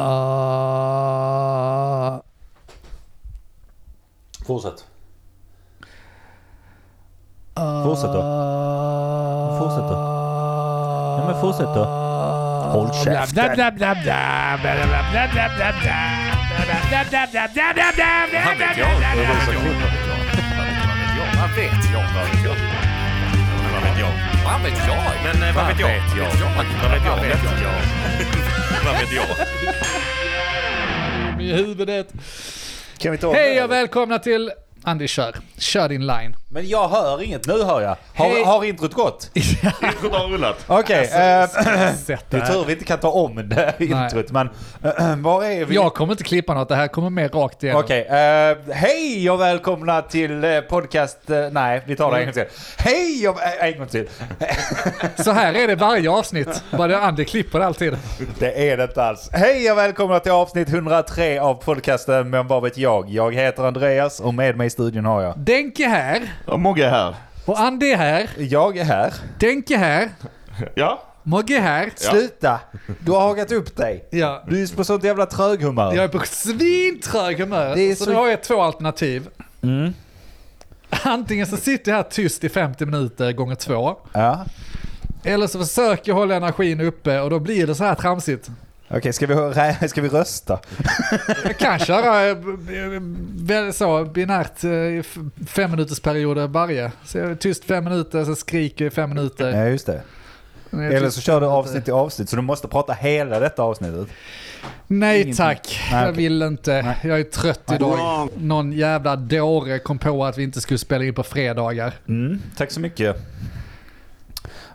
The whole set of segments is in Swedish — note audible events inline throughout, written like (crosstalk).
Uh... Fortsätt. Uh... Fortsätt då. Fortsätt då. Ja men fortsätt då. Håll käften. Han vet jag. Han vet jag. Vad vet jag? Vad vet jag? Vad vet jag? Vad vet jag? Vad vet jag? Vad vet jag? Vad vet jag? I huvudet. Kan vi ta Hej och välkomna till... Andy, kör. Kör din line. Men jag hör inget. Nu hör jag. Har, Hej. har introt gått? (laughs) Introt har rullat. Okej. eh, Sätt det det är tur vi inte kan ta om det (laughs) introt. Men eh, (clears throat) var är vi? Jag kommer inte klippa något, det här kommer mer rakt igenom. Okej, eh, hej och välkomna till podcast... nej, vi tar det en gång till. Hej och... en gång till. (laughs) Så här är det varje avsnitt. Bara Andy klipper alltid. Det är det inte alls. Hej och välkomna till avsnitt 103 av podcasten Men vad vet jag? Jag heter Andreas och med mig i studion har jag. Denke här. Och Mogge är här. Och Andy är här. Jag är här. Denke här. Ja. Mogge är här. Sluta! Du har hakat upp dig. Ja. Du är på sånt jävla tröghumör. Jag är på svintrög humör. Det är så, så- nu har jag två alternativ. Mm. Antingen så sitter jag här tyst i 50 minuter gånger två. Ja. Eller så försöker jag hålla energin uppe och då blir det så här tramsigt. Okej, ska, vi, (laughs) ska vi rösta? Jag kan köra eh, väl så binärt eh, fem minuters perioder varje. Så jag är tyst fem minuter, så skriker jag i fem minuter. Ja, just det. Eller så kör du avsnitt till avsnitt, så du måste prata hela detta avsnittet. Nej Ingenting. tack, Nej, jag vill inte. Nej. Jag är trött idag. Någon jävla dåre kom på att vi inte skulle spela in på fredagar. Mm, tack så mycket.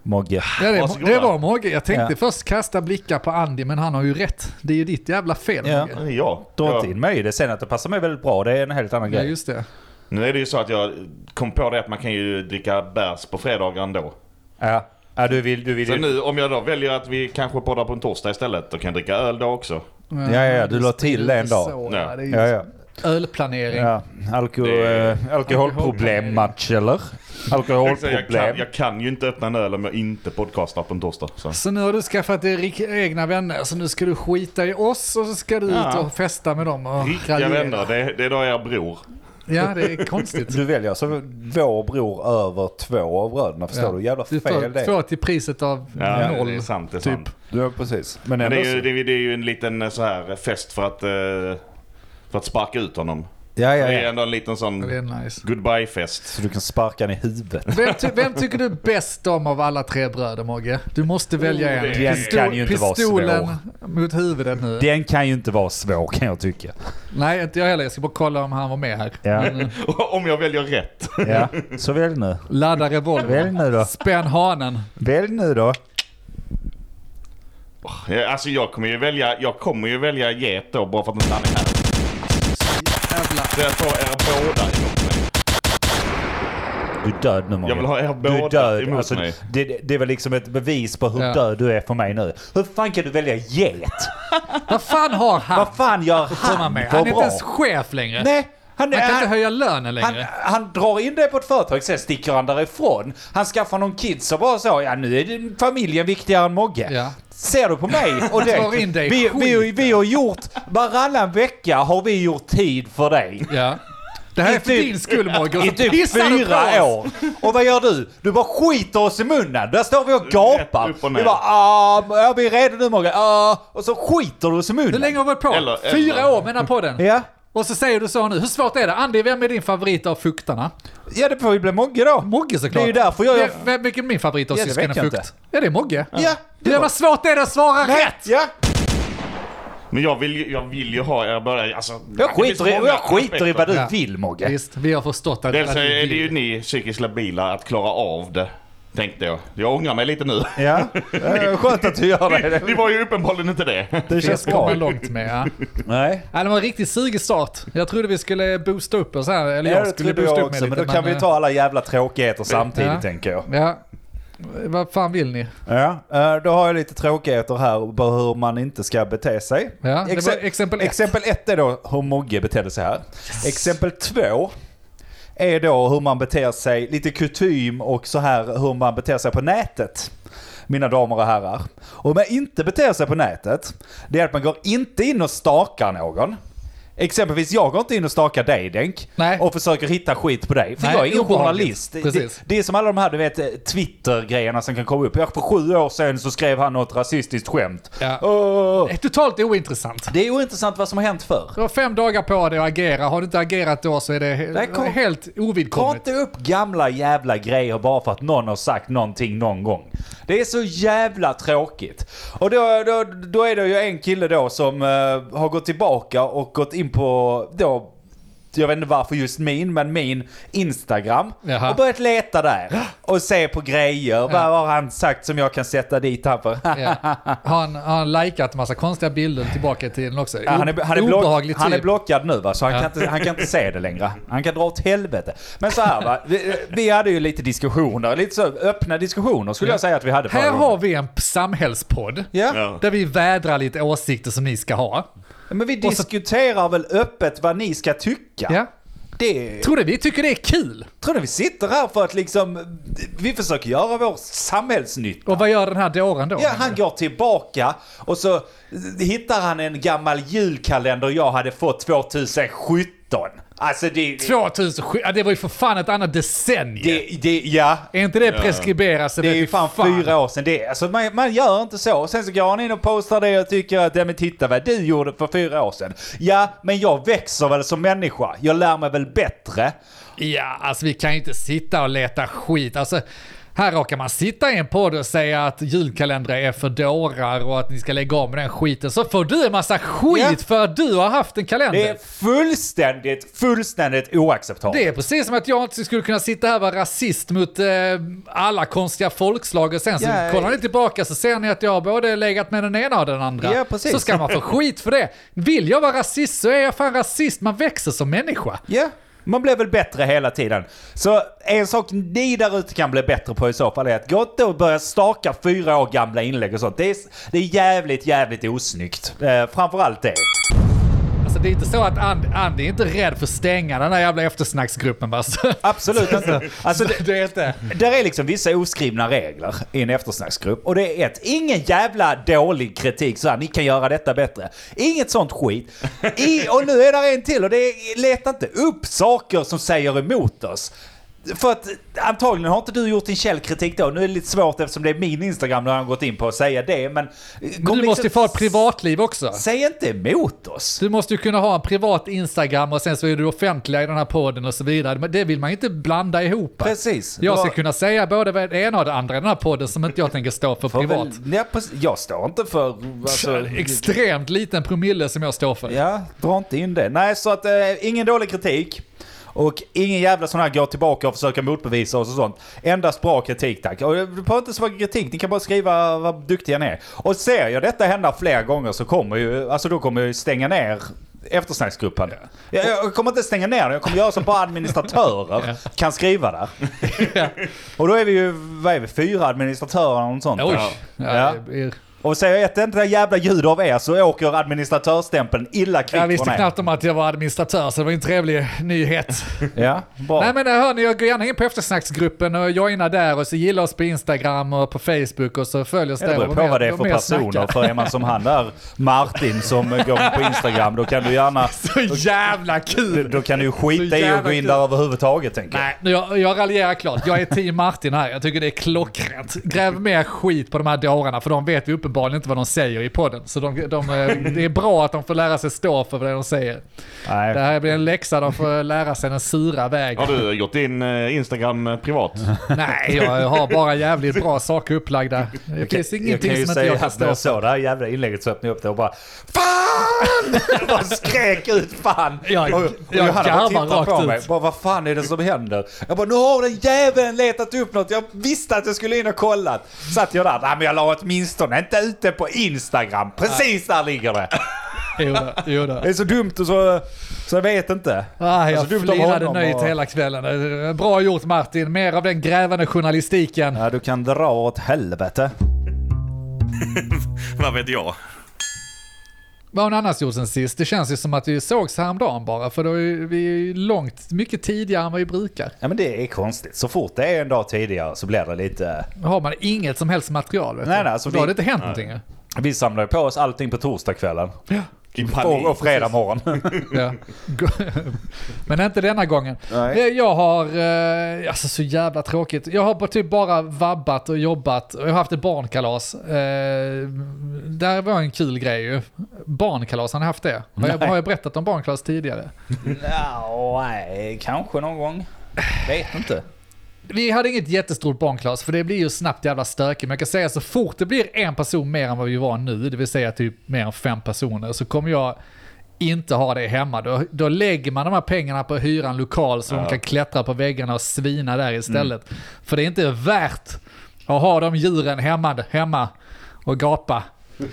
Mogge. Ja, det, Varsågoda. det var Mogge. Jag tänkte Ja. först kasta blickar på Andy, men han har ju rätt. Det är ju ditt jävla fel Ja. Mogge. Ja. Dra ja. inte in mig i det. Sen att det passar mig väldigt bra, det är en helt annan Ja, grej. just det. Nu är det ju så att jag kom på det att man kan ju dricka bärs på fredagar ändå. Ja. ja, du vill... Du vill Så nu om jag då väljer att vi kanske poddar på en torsdag istället, då kan jag dricka öl då också. Ja, ja, du la till en dag. Så, Ja. ja, det är ju Ja, ja. Ölplanering. ja. Alko, Det- eh, alkoholproblemmatch eller? Jag kan, Alkoholproblem. jag kan ju inte öppna en öl om jag inte podcastar på en torsdag. Så. Så nu har du skaffat dig egna vänner, så nu ska du skita i oss och så ska du Ja. ut och festa med dem och Riktiga raljera. vänner, det, det är då er bror. Ja, det är konstigt. Du väljer alltså vår bror över två av bröderna, förstår Ja. du? Jävla Du fel det två till priset av Ja, noll. det är sant. Det är typ. sant. Ja, precis. Men Men det är, ju, det, är, det är ju en liten eh, så här fest för att, eh, för att sparka ut honom. Ja, ja, Det är ja. ändå en liten sån Det är nice. goodbye-fest. Så du kan sparka han i huvudet. Vem, ty- vem tycker du bäst om av alla tre bröder Mogge? Du måste välja en. det- Den kan ju inte vara pistolen mot huvudet nu. Den kan ju inte vara svår kan jag tycka. Nej, inte jag heller. Jag ska bara kolla om han var med här. Ja, Men, eh, (laughs) om jag väljer rätt. ja. så välj nu. ladda. Välj nu då. Spänn hanen. Välj nu då. Ja, Alltså jag kommer ju välja, jag kommer ju välja get då bara för att den är här. Jävla. Så jag får er båda emot mig. Du är död nu Mogge. Jag vill ha er Du är båda död. emot Alltså, mig. det, det- väl liksom ett bevis på hur Ja. död du är för mig nu. Hur fan kan du välja get? (laughs) Vad fan har han Vad fan gör att komma han med? för Han är inte bra? ens chef längre. Nej, han, Han kan inte höja lönen han, längre. han drar in det på ett företag, sen sticker han därifrån. Han skaffar någon kids och bara så, ja nu är det familjen viktigare än Mogge. Ja. Ser du på mig (laughs) och dig Vi, vi, vi har gjort, varannan vecka har vi gjort tid för dig. Ja. Det här är I för typ- din skull och I typ pissar fyra år. Och vad gör du? Du bara skiter oss i munnen. Där står vi och gapar. Och. Vi bara ah, ja, vi är redo nu Mogge. Ah, och så skiter du oss i munnen. Hur länge har vi varit på? Eller- Fyra eller- år här podden. Ja. Och så säger du så nu. Hur svårt är det? Andy, vem är din favorit av fuktarna? ja, det får ju bli Mogge då. Mogge såklart. Det är ju därför jag. Vem- Vem, vilken är min favorit av Ja, det syskonen Fukt? inte. Ja, det är Mogge. Ja, Du, vad svårt är det att svara Nej, rätt? Ja, Men jag vill, ju- jag vill ju ha er båda, alltså. jag det skiter, i, jag skiter i vad du Ja. vill Mogge. Visst, vi har förstått att... Dels att är det ju ni psykiskt labila att klara av det. Tänkte jag. Jag ångrar mig lite nu. Ja, (laughs) skönt att du gör det. Ni var ju uppenbarligen inte det. Det Det känns bra. långt med. Ja. Nej. Ja, det var en riktigt sugig start. Jag trodde vi skulle boosta upp oss här. Eller Ja, jag det skulle boosta jag upp mig också, men lite. då kan vi eh, ta alla jävla tråkigheter samtidigt Ja. tänker jag. Ja. Vad fan vill ni? Ja, eh, då har jag lite tråkigheter här på hur man inte ska bete sig. Ja, det var exempel ett. Exempel ett är då hur Mogge betedde sig här. Exempel två är då hur man beter sig, lite kutym och så här hur man beter sig på nätet. Mina damer och herrar. Och hur man inte beter sig på nätet, det är att man går inte in och stakar någon. Exempelvis, jag går inte in och stakar dig Denk. Nej. Och försöker hitta skit på dig. För Nej, jag är ingen journalist. Det, det är som alla de här du vet, Twitter-grejerna som kan komma upp. Jag, för sju år sedan så skrev han något rasistiskt skämt. Ja. Åh. Det är totalt ointressant. Det är ointressant vad som har hänt förr. Du har fem dagar på dig att agera. Har du inte agerat då så är det Nej, kom- helt Ta ovidkommigt. inte upp gamla jävla grejer bara för att någon har sagt någonting någon gång. Det är så jävla tråkigt. Och då, då, då är det ju en kille då som eh, har gått tillbaka och gått in på, då, jag vet inte varför just min, men min Instagram. Jaha. Och börjat leta där. Och se på grejer. Vad har han sagt som jag kan sätta dit han på? Ja. Har han, har han likat en massa konstiga bilder tillbaka till den också? Ja, han, är, han, är block, Obehaglig han är typ. blockad nu va, så han, Ja. kan inte, han kan inte se det längre. Han kan dra åt helvete. Men så här va, vi, vi hade ju lite diskussioner, lite så öppna diskussioner skulle jag säga att vi hade Här gången. har vi en samhällspodd. Ja. Ja. Där vi vädrar lite åsikter som ni ska ha. men vi Och så- diskuterar väl öppet vad ni ska tycka. Ja. Det Tror du vi tycker det är kul? tror ni vi sitter här för att liksom, vi försöker göra vår samhällsnytta. Och vad gör den här dåren då? Ja, han går tillbaka och så hittar han en gammal julkalender jag hade fått 2017. Alltså det... 2007, ja, det var ju för fan ett annat decennium. det, det ja, Är inte det preskriberat så Det är ju vi fan, fyra år sedan det. Alltså man, man gör inte så. Sen så går han in och postar det och tycker att, ja men titta vad du gjorde för fyra år sedan. Ja, men jag växer väl som människa. Jag lär mig väl bättre. Ja, alltså vi kan ju inte sitta och leta skit. Alltså, här råkar man sitta i en podd och säga att julkalendrar är för dårar och att ni ska lägga om med den skiten. Så får du en massa skit Ja. för att du har haft en kalender. Det är fullständigt, fullständigt oacceptabelt. Det är precis som att jag inte skulle kunna sitta här och vara rasist mot eh, alla konstiga folkslag och sen så Ja, kollar ni tillbaka så ser ni att jag har både legat med den ena och den andra. Ja, precis. Så ska man få skit för det. Vill jag vara rasist så är jag fan rasist. Man växer som människa. Ja, man blir väl bättre hela tiden. Så en sak ni där ute kan bli bättre på i så fall är att gå inte och börja staka fyra år gamla inlägg och sånt. Det är, det är jävligt, jävligt osnyggt. Eh, framförallt det. Det är inte så att And, Andy är inte rädd för att stänga den här jävla eftersnacksgruppen va? Absolut inte. (laughs) Alltså, det, det är inte... Där är liksom vissa oskrivna regler i en eftersnacksgrupp. Och det är ett, ingen jävla dålig kritik så här, ni kan göra detta bättre. Inget sånt skit. I, och nu är där en till och det är, leta inte upp saker som säger emot oss. För att antagligen har inte du gjort din källkritik då. Nu är det lite svårt eftersom det är min Instagram nu har gått in på att säga det. Men, Men du måste ju få ett privatliv också. Säg inte emot oss. Du måste ju kunna ha en privat Instagram och sen så är du offentlig i den här podden och så vidare. Men det vill man ju inte blanda ihop. Precis. Jag ska Då- kunna säga både det ena och det andra i den här podden som inte jag tänker stå för Får privat. Väl, ja, jag står inte för... Alltså, (laughs) Extremt liten promille som jag står för. Ja, dra inte in det. Nej, så att eh, ingen dålig kritik. Och ingen jävla sån här gå tillbaka och försöka motbevisa oss och sånt. Endast bra kritik tack. Och det behöver inte så vara kritik, ni kan bara skriva vad duktiga ni är. Och ser jag detta hända fler gånger så kommer ju, alltså då kommer jag stänga ner eftersnacksgruppen. Jag, jag kommer inte stänga ner den, jag kommer göra så bara administratörer kan skriva där. Och då är vi ju, vad är vi, fyra administratörer eller något sånt. Oj. Ja. Ja, Och säger jag ett enda jävla ljud av er så åker administratörstämpeln illa kvickt Jag visste knappt om att jag var administratör så det var en trevlig nyhet. (laughs) Ja, bra. Nej men hör ni, jag går gärna in på eftersnacksgruppen och joina där och så gilla oss på Instagram och på Facebook och så följ oss där. det beror på vad det är för personer. För är man som han där, Martin som går på (laughs) Instagram, då kan du gärna... Så jävla kul! Då kan du skita i att gå in där överhuvudtaget tänker jag. Nej, jag, jag raljerar klart. Jag är team Martin här. Jag tycker det är klockrent. Gräv mer skit på de här dårarna för de vet vi uppenbarligen inte vad de säger i podden. Så de, de, eh, det är bra att de får lära sig stå för vad de säger. Nej. Det här blir en läxa de får lära sig den sura vägen. Har du gjort din eh, Instagram eh, privat? (laughs) Nej, jag har bara jävligt bra saker upplagda. Det finns jag kan ingenting ju som inte säga jag kan att när jag stå för. såg det här jävla inlägget så öppnade jag upp det och bara FAN! (laughs) Jag skrek ut fan! Jag- och, och jag garvar rakt på ut. mig. Bara, vad fan är det som händer? Jag bara, nu har den jäveln letat upp något. Jag visste att jag skulle in och kolla. Satt jag där, nej men jag la åtminstone inte ute på Instagram. Precis där ligger det. Jo då, jo då. Det är så dumt och så, så jag vet inte. Ah, jag flinade nöjt och- hela kvällen. Eh, Bra gjort Martin, mer av den grävande journalistiken. Ja, du kan dra åt helvete. (laughs) Vad vet jag? Vad har hon annars gjort sen sist? Det känns ju som att vi sågs häromdagen bara, för då är vi långt, mycket tidigare än vad vi brukar. Ja men det är konstigt. Så fort det är en dag tidigare så blir det lite... Då har man inget som helst material. Vet Nej, du. nej, alltså då har vi- det inte hänt någonting. ju. Vi samlar på oss allting på torsdagskvällen. I Och, panik. och fredag morgon. (laughs) Ja. (laughs) Men inte denna gången. Nej. Eh, Jag har, eh, alltså så jävla tråkigt. Jag har bara typ bara vabbat och jobbat jag har haft ett barnkalas. Eh, där var en kul grej ju. Barnkalas, har ni haft det? Har jag, har jag berättat om barnkalas tidigare? (laughs) Ja, nej, kanske någon gång. Vet inte. Vi hade inget jättestort barnklass för det blir ju snabbt jävla stökigt. Men jag kan säga så fort det blir en person mer än vad vi var nu, det vill säga typ mer än fem personer, så kommer jag inte ha det hemma. Då, då lägger man de här pengarna på att hyra en lokal så de kan klättra på väggarna och svina där istället. För det är inte värt att ha de djuren hemma, hemma och gapa. (laughs)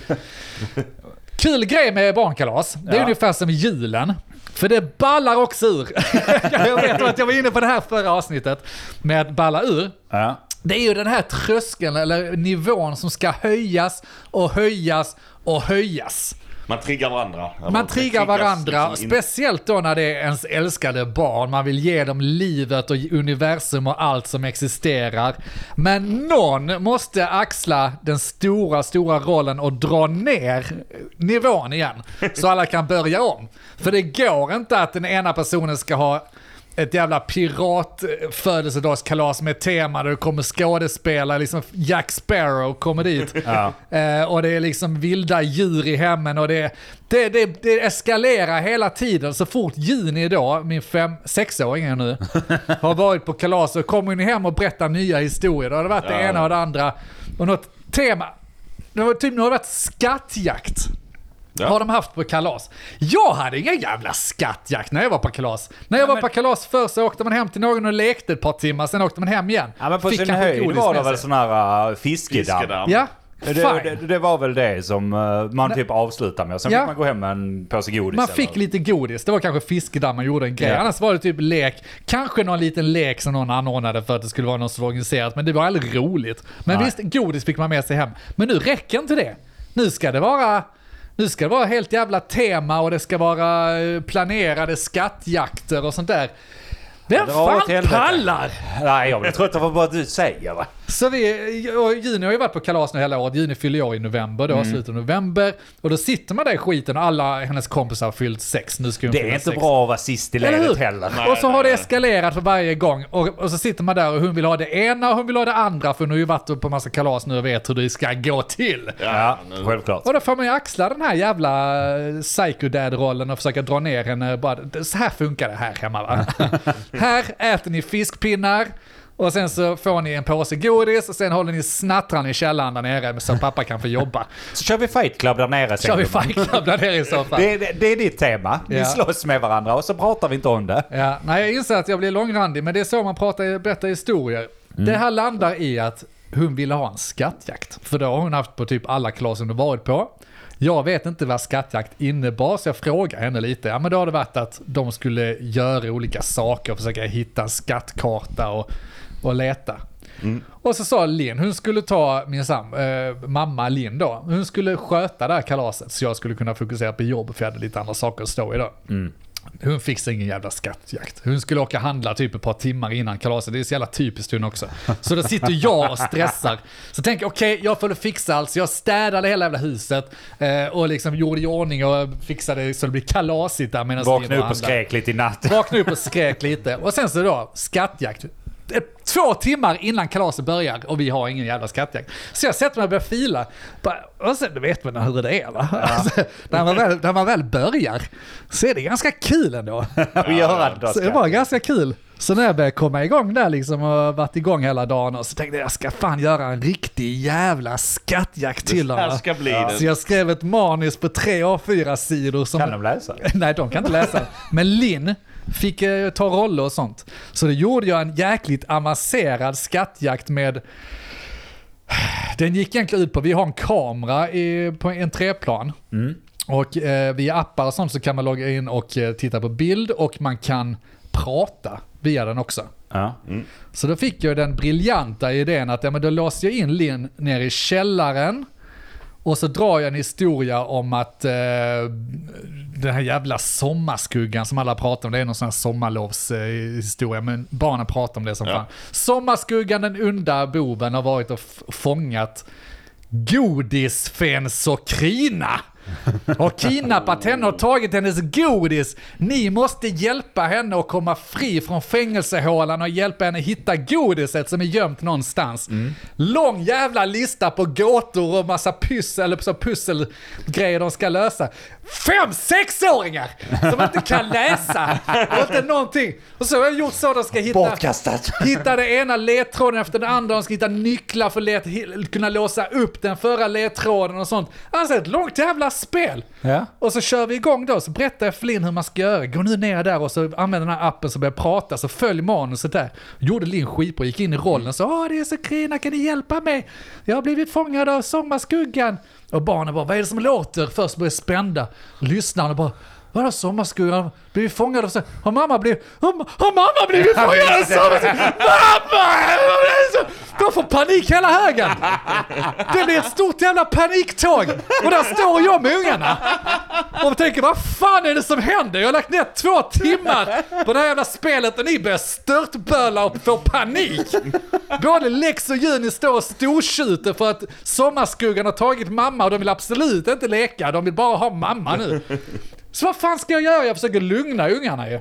Kul grej med barnkalas, det är Ja. ungefär som julen. För det ballar också ur. (laughs) jag vet att jag var inne på det här förra avsnittet med att balla ur. Ja. Det är ju den här tröskeln eller nivån som ska höjas och höjas och höjas. Man triggar varandra. Man triggar varandra, liksom in- speciellt då när det är ens älskade barn. Man vill ge dem livet och universum och allt som existerar. Men någon måste axla den stora, stora rollen och dra ner nivån igen. Så alla kan börja om. För det går inte att den ena personen ska ha ett jävla piratfödelsedagskalas med tema där det kommer skådespelare, liksom Jack Sparrow kommer dit. (laughs) Ja. Eh, och det är liksom vilda djur i hemmen och det, det, det, det eskalerar hela tiden. Så fort Juni då, min fem, sexåring är nu, (laughs) har varit på kalas så kommer hon hem och berättar nya historier. Det har varit det Ja. ena och det andra. Och något tema. Det var typ, nu har det varit skattjakt. Ja. Har de haft på kalas. Jag hade ingen jävla skattjakt när jag var på kalas. När jag var på kalas förr så åkte man hem till någon och lekte ett par timmar, sen åkte man hem igen. ja men på Fick sin höjd var det väl sån här uh, fiskedamm. Fiskedamm. Ja, Det, det, det var väl det som uh, man typ avslutade med. Sen Ja. fick man gå hem med en påse godis. Man eller- fick lite godis, det var kanske fiskedamm man gjorde en grej. Ja. Annars var det typ lek, kanske någon liten lek som någon anordnade för att det skulle vara något så organiserat, men det var aldrig roligt. Men Nej. visst, godis fick man med sig hem. Men nu räcker inte det. Nu ska det vara nu ska det vara helt jävla tema och det ska vara eh, planerade skattjakter och sånt där. Vem fan pallar? Nej, jag blir trött av vad du säger va? Så vi, och Juni har ju varit på kalas nu hela året. Juni fyller år i november, Mm. då, slutet av november. Och då sitter man där i skiten och alla hennes kompisar har fyllt sex. Nu ska hon Det är inte sex. bra att vara sist i ledet heller. Nej. och så har det eskalerat för varje gång. Och, och så sitter man där och hon vill ha det ena och hon vill ha det andra. För hon har ju varit på massa kalas nu och vet hur det ska gå till. Ja, självklart. Och då får man ju axla den här jävla eh, psycho-dad-rollen och försöka dra ner henne. Bara, så här funkar det här hemma va? (laughs) här äter ni fiskpinnar. Och sen så får ni en påse godis och sen håller ni snattran i källaren där nere så pappa kan få jobba. (laughs) Så kör vi fight club där nere sen. Kör vi. Fight Club där nere i så fall. Det, det, det är ditt tema. Vi Ja. slåss med varandra och så pratar vi inte om det. Ja, nej, jag inser att jag blir långrandig, men det är så man pratar, berättar historier. Det här landar i att hon ville ha en skattjakt. För det har hon haft på typ alla kalas hon har varit på. Jag vet inte vad skattjakt innebar, så jag frågar henne lite. Ja, men då har det varit att de skulle göra olika saker och försöka hitta en skattkarta och, och leta. Och så sa Linn, hon skulle ta min sam, eh, mamma Linn då, hon skulle sköta det här kalaset så jag skulle kunna fokusera på jobb för jag hade lite andra saker att stå i då. Hon fixar ingen jävla skattjakt. Hon skulle åka handla typ ett par timmar innan kalaset. Det är så jävla typiskt hon också. Så då sitter jag och stressar. Så tänker jag, okej, jag får fixa allt. Så jag städade hela jävla huset eh, och liksom gjorde i ordning och fixade så det blir kalasigt där medan Vakna Linn upp och skrek lite i natt. Vaknade upp och skrek lite. Och sen så då, skattjakt. Två timmar innan kalaset börjar och vi har ingen jävla skattjakt. Så jag sätter mig och börjar fila. Och sen, vet man hur det är va? Alltså, när, man väl, när man väl börjar så är det ganska kul ändå. Och (laughs) göra det Så det var ganska kul. Så när jag började komma igång där liksom och varit igång hela dagen och så tänkte jag jag ska fan göra en riktig jävla skattjakt till dem. ska bli Ja. Så jag skrev ett manus på tre A4-sidor som Kan de läsa? (laughs) Nej, de kan inte läsa. Men Linn fick eh, ta roller och sånt. Så då gjorde jag en jäkligt avancerad skattjakt med den gick egentligen ut på, vi har en kamera i, på en treplan. Och eh, via appar och sånt så kan man logga in och eh, titta på bild och man kan prata via den också. Ja. Så då fick jag den briljanta idén att ja, men då låste jag in Linn ner i källaren Och så drar jag en historia om att eh, den här jävla sommarskuggan som alla pratar om, det är någon sån här sommarlovshistoria, men barnen pratar om det som Ja. fan. Sommarskuggan, den onda boven, har varit och fångat godisfensokrina. Och kidnappat henne och tagit hennes godis. Ni måste hjälpa henne att komma fri från fängelsehålan och hjälpa henne hitta godiset som är gömt någonstans. Lång jävla lista på gåtor och massa pyssel, eller så pusselgrejer de ska lösa. Fem sexåringar som inte kan läsa och inte någonting. Och så har jag gjort så de ska hitta... Bortkastat. Hitta det ena ledtråden efter den andra, de ska hitta nycklar för att kunna låsa upp den förra ledtråden och sånt. Alltså ett långt jävla spel. Ja. Och så kör vi igång då, så berättar jag för Linn hur man ska göra. Gå nu ner där och så använd den här appen som börjar prata, så följ manuset där. Gjorde Linn skitbra, gick in i rollen och sa Åh det är så Krina, kan ni hjälpa mig? Jag har blivit fångad av sommarskuggan. Och barnen bara, vad är det som låter? Först börjar spända. Lyssnar och bara, Vadå sommarskuggan? Blir vi fångade av så Har mamma blivit... Har, har mamma blivit fångad av sommarskuggan? Mamma! De får panik hela högen. Det blir ett stort jävla paniktåg. Och där står jag med ungarna. Och tänker, vad fan är det som händer? Jag har lagt ner två timmar på det här jävla spelet och ni börjar störtböla och få panik. Både Lex och Juni står och stortjuter för att sommarskuggan har tagit mamma och de vill absolut inte leka. De vill bara ha mamma nu. Så vad fan ska jag göra? Jag försöker lugna ungarna ju.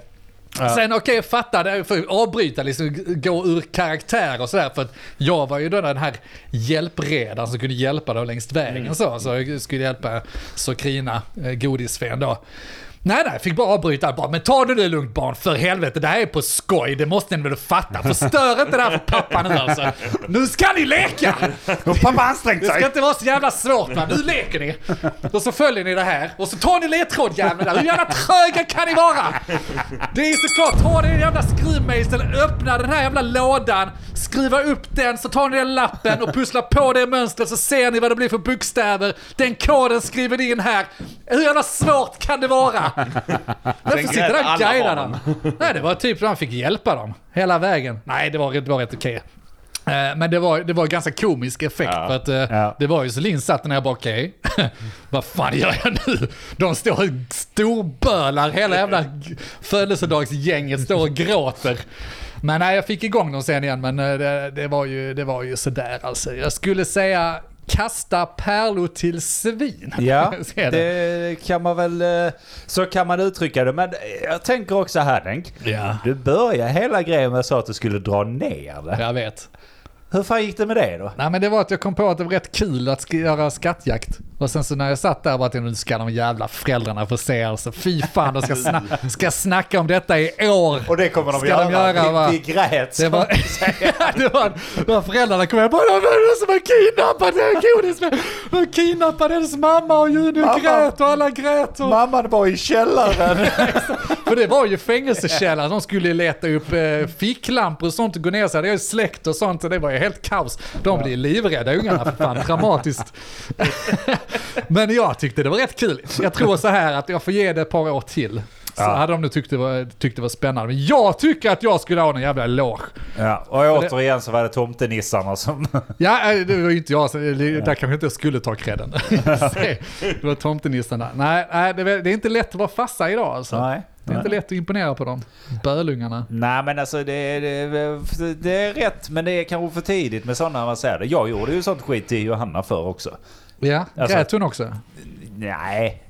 Sen okej, jag fattar det, för att avbryta, liksom, gå ur karaktär och sådär. För att jag var ju då den här hjälpredaren som kunde hjälpa dem längs vägen så. Så jag skulle hjälpa Sokrina, eh, godisfen då. Nej, nej, fick bara avbryta. Bara, men ta det lugnt barn, för helvete, det här är på skoj, det måste ni väl fatta. Förstör inte det här för pappa nu alltså. Nu ska ni leka! Och pappa ansträngt Det ska sig. inte vara så jävla svårt va, nu leker ni. Och så följer ni det här och så tar ni ledtråd jävlar. Hur jävla tröga kan ni vara? Det är såklart, ta den jävla skruvmejseln, öppna den här jävla lådan, skruva upp den, så tar ni den lappen och pusslar på det mönstret så ser ni vad det blir för bokstäver. Den koden skriver ni in här. Hur jävla svårt kan det vara? (laughs) Därför sitter där och guidar dem. Nej, det var typ så han fick hjälpa dem hela vägen. Nej, det var, det var rätt okej. Eh, Men det var, det var ganska komisk effekt Ja. för att eh, Ja. det var ju så Linn satt när jag bara okej, (laughs) vad fan gör jag nu? De står och storbölar, hela jävla g- födelsedagsgänget står och gråter. Men nej, jag fick igång dem sen igen, men eh, det, det, var ju, det var ju sådär alltså. Jag skulle säga kasta pärlor till svin. (laughs) Ja, det kan man väl... eh, Så kan man uttrycka det. Men jag tänker också här Denk. Ja, Du började hela grejen med så att du skulle dra ner det. jag vet. Hur fan gick det med det då? Nej men det var att jag kom på att det var rätt kul att sk- göra skattjakt. Och sen så när jag satt där var att nu ska de jävla föräldrarna få se alltså. Fy fan, de ska, sna- (laughs) ska snacka om detta i år. Och det kommer de Ska göra. de göra, va? vi grät. Det var, (laughs) det var, det var föräldrarna kom hem bara "Vad är det som har kidnappat den godis? De kidnappade hennes mamma och Juni Mamma. grät och alla grät. Och, Mamman var i källaren. (laughs) för det var ju fängelsekällaren, de skulle leta upp eh, ficklampor och sånt och gå ner sig. Det är ju släkt och sånt och det var ju helt kaos. De blev livrädda ungarna för fan, dramatiskt. (laughs) Men jag tyckte det var rätt kul. Jag tror så här att jag får ge det ett par år till. Så Ja. hade de nu tyckt det, var, tyckt det var spännande. Men jag tycker att jag skulle ha en jävla eloge. ja, och återigen så var det tomtenissarna som... Ja, äh, det var ju inte jag, så det- där kanske inte jag skulle ta credden. (laughs) (laughs) det var tomtenissarna. Nej, nej det är inte lätt att vara fassa idag alltså. Nej. Det är inte lätt att imponera på dem. Bölungarna. Nej men alltså det, det, det är rätt men det är kanske för tidigt med sådana man säger det. Jag gjorde ju sånt skit till Johanna för också. Ja, Alltså- grät hon också? Nej.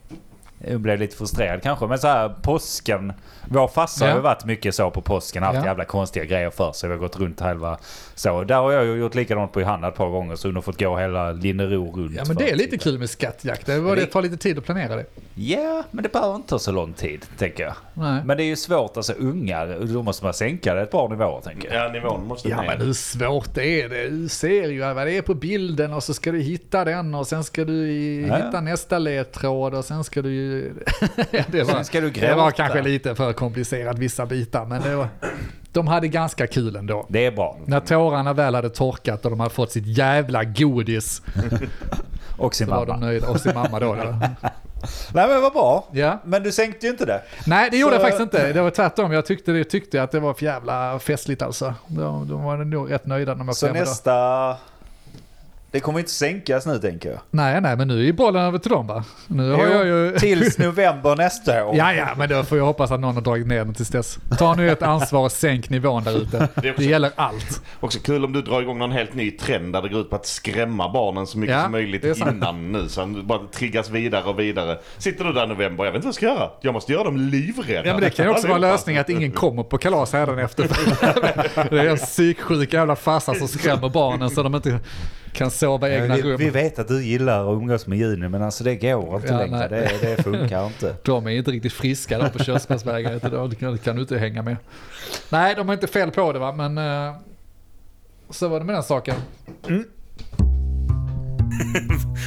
Jag blev lite frustrerad kanske. Men så här påsken. Vår farsa har Ja. ju varit mycket så på påsken. Haft Ja. jävla konstiga grejer för sig. Vi har gått runt halva så. Där har jag ju gjort likadant på Johanna ett par gånger. Så hon har fått gå hela Linnero runt. Ja men det är lite kul med skattjakt. Det, var det tar lite tid att planera det. Ja, men det behöver inte ta så lång tid tänker jag. Nej. Men det är ju svårt. Alltså ungar, då måste man sänka det ett par nivåer tänker jag. Ja, nivån måste Ja ner. men hur svårt är det? Du ser ju vad det är på bilden och så ska du hitta den och sen ska du Ja, hitta nästa ledtråd och sen ska du ju... (laughs) Det, var, Sen ska du det var kanske lite för komplicerat vissa bitar men det var, de hade ganska kul ändå. Det är bra. När tårarna väl hade torkat och de hade fått sitt jävla godis (laughs) Och sin så var mamma. de nöjda. Och sin mamma då. då. (laughs) Nej men vad bra. Ja. Men du sänkte ju inte det. Nej, det gjorde Så- jag faktiskt inte. Det var tvärtom. Jag tyckte, det, tyckte att det var för jävla festligt alltså. De, de var nog rätt nöjda när de åkte Så hem idag. Det kommer inte sänkas nu tänker jag. Nej, nej, men nu är ju bollen över till dem va? Nu har Jo, jag ju... (laughs) Tills november nästa år. Ja, ja, men då får jag hoppas att någon har dragit ner den tills dess. Ta nu ett ansvar och sänk nivån där ute. Det också- Det gäller allt. Också kul om du drar igång någon helt ny trend där det går ut på att skrämma barnen så mycket Ja, som möjligt innan nu. Så han bara triggas vidare och vidare. Sitter du där i november, jag vet inte vad jag ska göra. Jag måste göra dem livrädda. Ja men det kan ju också vara en lösning att ingen kommer på kalas hädanefter. (laughs) det är en psyksjuk jävla farsa som skrämmer barnen så de inte kan sova i egna vi, vi rum. vet att du gillar att umgås med Juni men alltså det går inte Ja, längre. Det, det funkar inte. (laughs) De är inte riktigt friska där på Körsbärsvägen. Det kan- kan du inte hänga med. Nej, de har inte fel på det va, men eh, så var det med den saken. (laughs)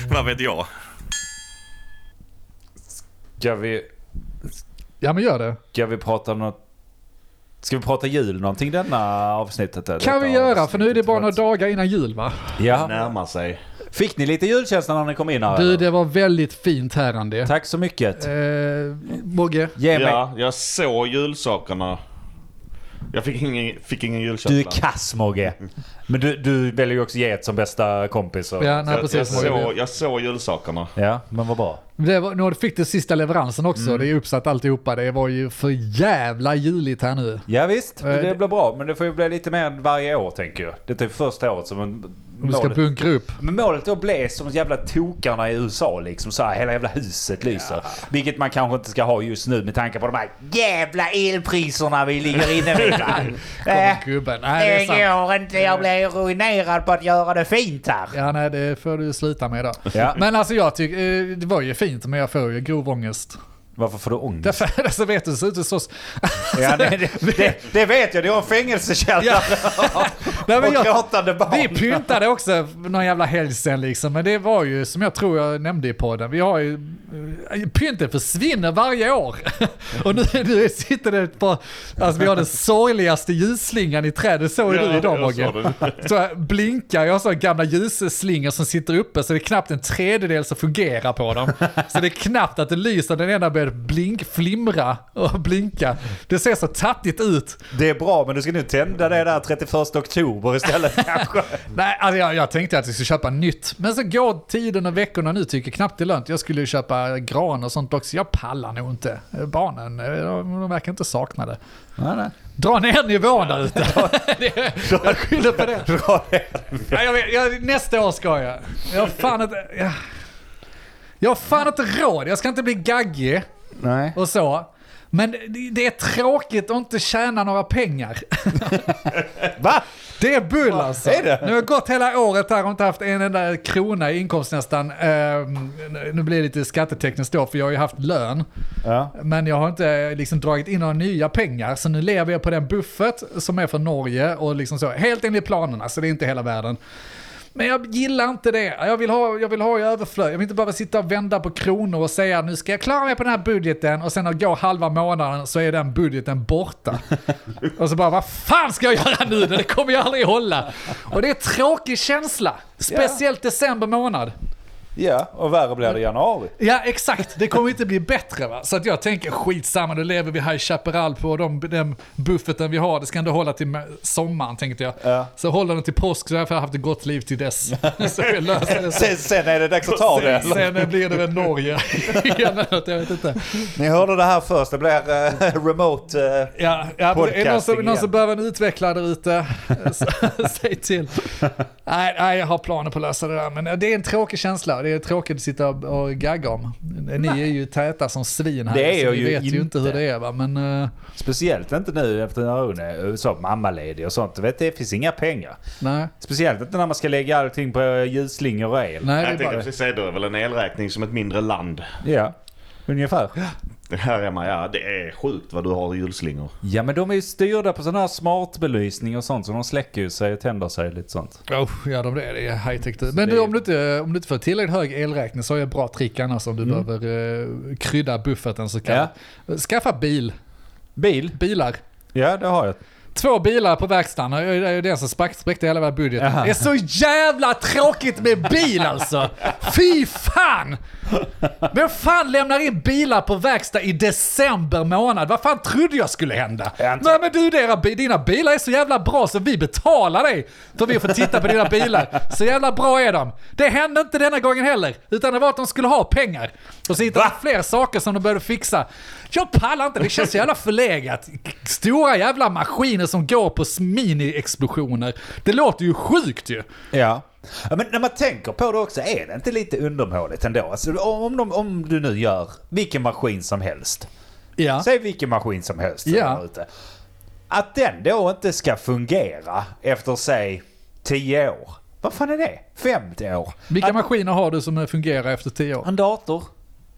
Vad vet jag? Ska vi, Ja men gör det. ska vi prata om något? Ska vi prata jul någonting denna avsnittet? Kan vi detta göra, för nu är det bara några dagar innan jul va? Ja. Närmar sig. Fick ni lite julkänsla när ni kom in här? Du, eller? det var väldigt fint här Andy. Tack så mycket. Eh, Mogge? Ge mig. Ja, jag såg julsakerna. Jag fick ingen, fick ingen julkänsla. Du är kass Mogge. (laughs) Men du, du väljer ju också get som bästa kompis. Och... Ja, nej jag, jag, precis. Mogge. såg, jag såg julsakerna. ja, men vad bra. Det var, nu fick du sista leveransen också, Mm. det är uppsatt alltihopa. Det var ju för jävla juligt här nu. Ja visst, Eh, det det- blir bra. Men det får ju bli lite mer varje år tänker jag. Det är första året som en... Om du ska bunkra upp. Men målet är att bli som jävla tokarna i USA liksom. Så här, hela jävla huset lyser. Vilket man kanske inte ska ha just nu med tanke på de här jävla elpriserna vi ligger inne med. (laughs) va? Eh, Kommer gubben. Nej, det det går inte. Jag blir ruinerad på att göra det fint här. Ja, nej, det får du sluta med då. Ja. Men alltså jag tycker, eh, det var ju fint, men jag får ju grov ångest. Varför får du ångest? Därför, alltså vet du, det ser ut så... Ja, (laughs) det, det, det, det vet jag. Du har en fängelsekällare (laughs) Nej, men och jag, gråtande barn. vi pyntade också någon jävla helg sen liksom, men det var ju som jag tror jag nämnde i podden, vi har ju, eh, pynten försvinner varje år. (laughs) Och nu, nu sitter det ett par, alltså vi har den sorgligaste ljusslingan i trädet, såg ju du idag Mogge. Så blinkar, jag har sådana gamla ljusslingor som sitter uppe så det är knappt en tredjedel som fungerar på dem. Så det är knappt att det lyser, den ena börjar blink, flimra och blinka. Det ser så tattigt ut. Det är bra, men du ska nu tända det där 31 oktober istället (laughs) kanske. Nej, alltså jag, jag tänkte att vi skulle köpa nytt. Men så går tiden och veckorna nu tycker jag knappt det är lönt. Jag skulle ju köpa gran och sånt också. Jag pallar nog inte. Barnen, eh, de, verkar inte sakna det. nej, nej. Dra ner nivån där ute. (laughs) Jag skyller på det. Bra det. Ja, jag vet, jag, nästa år ska jag. Jag har fan inte... Jag, jag har fan inte råd. Jag ska inte bli gaggig Nej. och så. Men det, är tråkigt att inte tjäna några pengar. (laughs) Va? Det är bull alltså. är det? Nu har jag gått hela året här och inte haft en enda krona i inkomst nästan. Ehm, nu blir det lite skattetekniskt då, för jag har ju haft lön. Ja. Men jag har inte liksom dragit in några nya pengar, så nu lever jag på den buffert som är från Norge och liksom så. Helt enligt planerna, så det är inte hela världen. Men jag gillar inte det. Jag vill ha, jag vill ha i överflöd. Jag vill inte bara sitta och vända på kronor och säga nu ska jag klara mig på den här budgeten och sen går halva månaden så är den budgeten borta. (laughs) och så bara, vad fan ska jag göra nu? Det kommer jag aldrig hålla. Och det är en tråkig känsla. Speciellt december månad. Ja, och värre blir det i januari. Ja, exakt. Det kommer inte bli bättre va. Så att jag tänker skitsamma, då lever vi High Chaparral på de, den buffeten vi har. Det ska ändå hålla till ma- sommaren tänkte jag. Ja. Så håller den till påsk så har jag haft ett gott liv till dess. (laughs) så jag löser det. Sen, sen är det dags att ta det. Sen, sen blir det väl Norge. (laughs) (laughs) igen, jag vet inte. Ni hörde det här först. Det blir eh, remote. eh, Ja, ja är det någon som, Podcasting någon som behöver en utvecklare där ute, säg till. Nej, nej, jag har planer på att lösa det där. Men det är en tråkig känsla. Det är tråkigt att sitta och, gagga om. Ni är ju täta som svin här. Det är så jag ni ju vet ju inte hur inte. det är va. Men eh, speciellt inte nu efter när hon är så mammaledig och sånt. Du vet, det finns inga pengar. nej, Speciellt inte när man ska lägga allting på ljusslingor och el. nej det Jag tänkte bara... precis säga, då är väl en elräkning som ett mindre land. Ja, ungefär. Här hemma, ja det är sjukt vad du har i julslingor. Ja, men de är ju styrda på sån här smartbelysning och sånt så de släcker ju sig och tänder sig lite sånt. Oh, ja, de det är, det är high tech. Men det du, är- om, du inte, om du inte får tillräckligt hög elräkning så har jag bra trick annars om du Mm. behöver uh, krydda bufferten så kan Skaffa bil, Bil? bilar. Ja, det har jag. Två bilar på verkstaden, det är det som spräckte hela vår budget. Jaha. Det är så jävla tråkigt med bil alltså! Fy fan! Vem fan lämnar in bilar på verkstad i december månad? Vad fan trodde jag skulle hända? Nej men du, dina, bi- dina bilar är så jävla bra så vi betalar dig för vi får titta på dina bilar. Så jävla bra är de. Det hände inte denna gången heller, utan det var att de skulle ha pengar. Och så hittade de fler saker som de behövde fixa. Jag pallar inte, det känns så jävla förlegat. Stora jävla maskiner som går på mini-explosioner. Det låter ju sjukt ju. Ja. ja. Men när man tänker på det också, är det inte lite undermåligt ändå? Alltså, om, de, om du nu gör vilken maskin som helst. Ja. Säg vilken maskin som helst. Ja. ute. Att den då inte ska fungera efter, säg, 10 år. Vad fan är det? 50 år? Vilka att, maskiner har du som fungerar efter 10 år? En dator?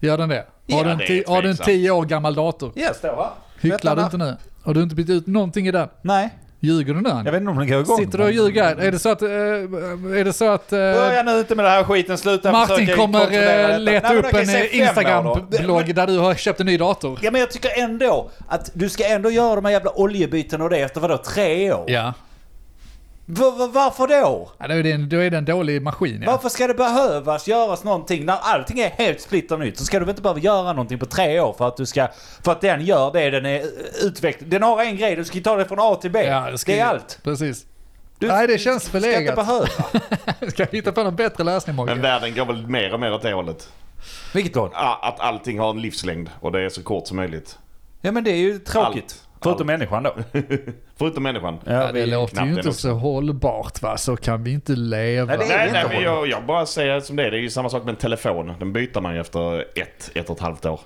Gör den det? Ja, Har du en, det har du en tveksamt. 10 år gammal dator? Ja, står här. Hycklar du inte nu? Har du inte bytt ut någonting i den? Nej, Ljuger du nu? jag vet inte om den går igång. Sitter du och ljuger? Är det så att... eh, är det så att... eh, Börja nu inte med den här skiten, sluta Martin försöka kommer kontrollera eh, detta. leta Nej, men upp okej, en säg eh, fem år då. Instagram-blogg där du har köpt en ny dator. Ja men jag tycker ändå att du ska ändå göra de här jävla oljebyten och det efter vadå, tre år? Ja. Va- varför då? ja då, är det en, då är det en dålig maskin ja. Varför ska det behövas göras någonting när allting är helt splitter nytt? Så ska du väl inte behöva göra någonting på tre år för att du ska... För att den gör det den är utvecklad. Den har en grej, du ska ju ta det från A till B. Ja, det, ska är ju- allt. Precis. Du, Nej, det känns Du ska inte förlegat. behöva. (laughs) Ska hitta på någon bättre lösning Men Mogge? världen går väl mer och mer åt det hållet. Vilket? Ja, Att allting har en livslängd och det är så kort som möjligt. Ja men det är ju tråkigt. Allt. Förutom Allt. människan då. (laughs) Förutom människan. Ja, Ja, det vi- låter ju den inte så hållbart va, så kan vi inte leva. Nej, Nej, inte nej men jag, jag bara säger som det är. Det är ju samma sak med en telefon. Den byter man ju efter ett, ett och ett halvt år.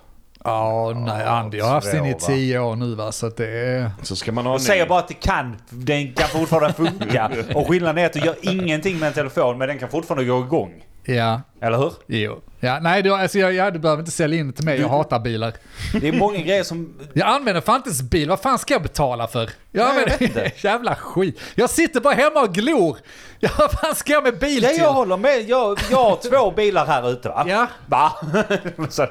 Ja, nej Andy har haft sin i tio år nu va, så att det är... Så ska man ha Jag en säger bara att det kan. Den kan fortfarande funka. (laughs) Och skillnaden är att du gör ingenting med en telefon men den kan fortfarande gå igång. Ja, Eller hur? jo. Ja, nej, du, alltså, jag, jag, du behöver inte sälja in det till mig, jag hatar bilar. Det är många grejer som... Jag använder fan inte ens bil, vad fan ska jag betala för? Jag Nej, jag använder vet inte. (laughs) jävla skit. Jag sitter bara hemma och glor. Ja, vad fan ska jag med bil Ja, till? jag håller med. Jag, jag har två bilar här ute va? Ja. Va? (laughs) Så,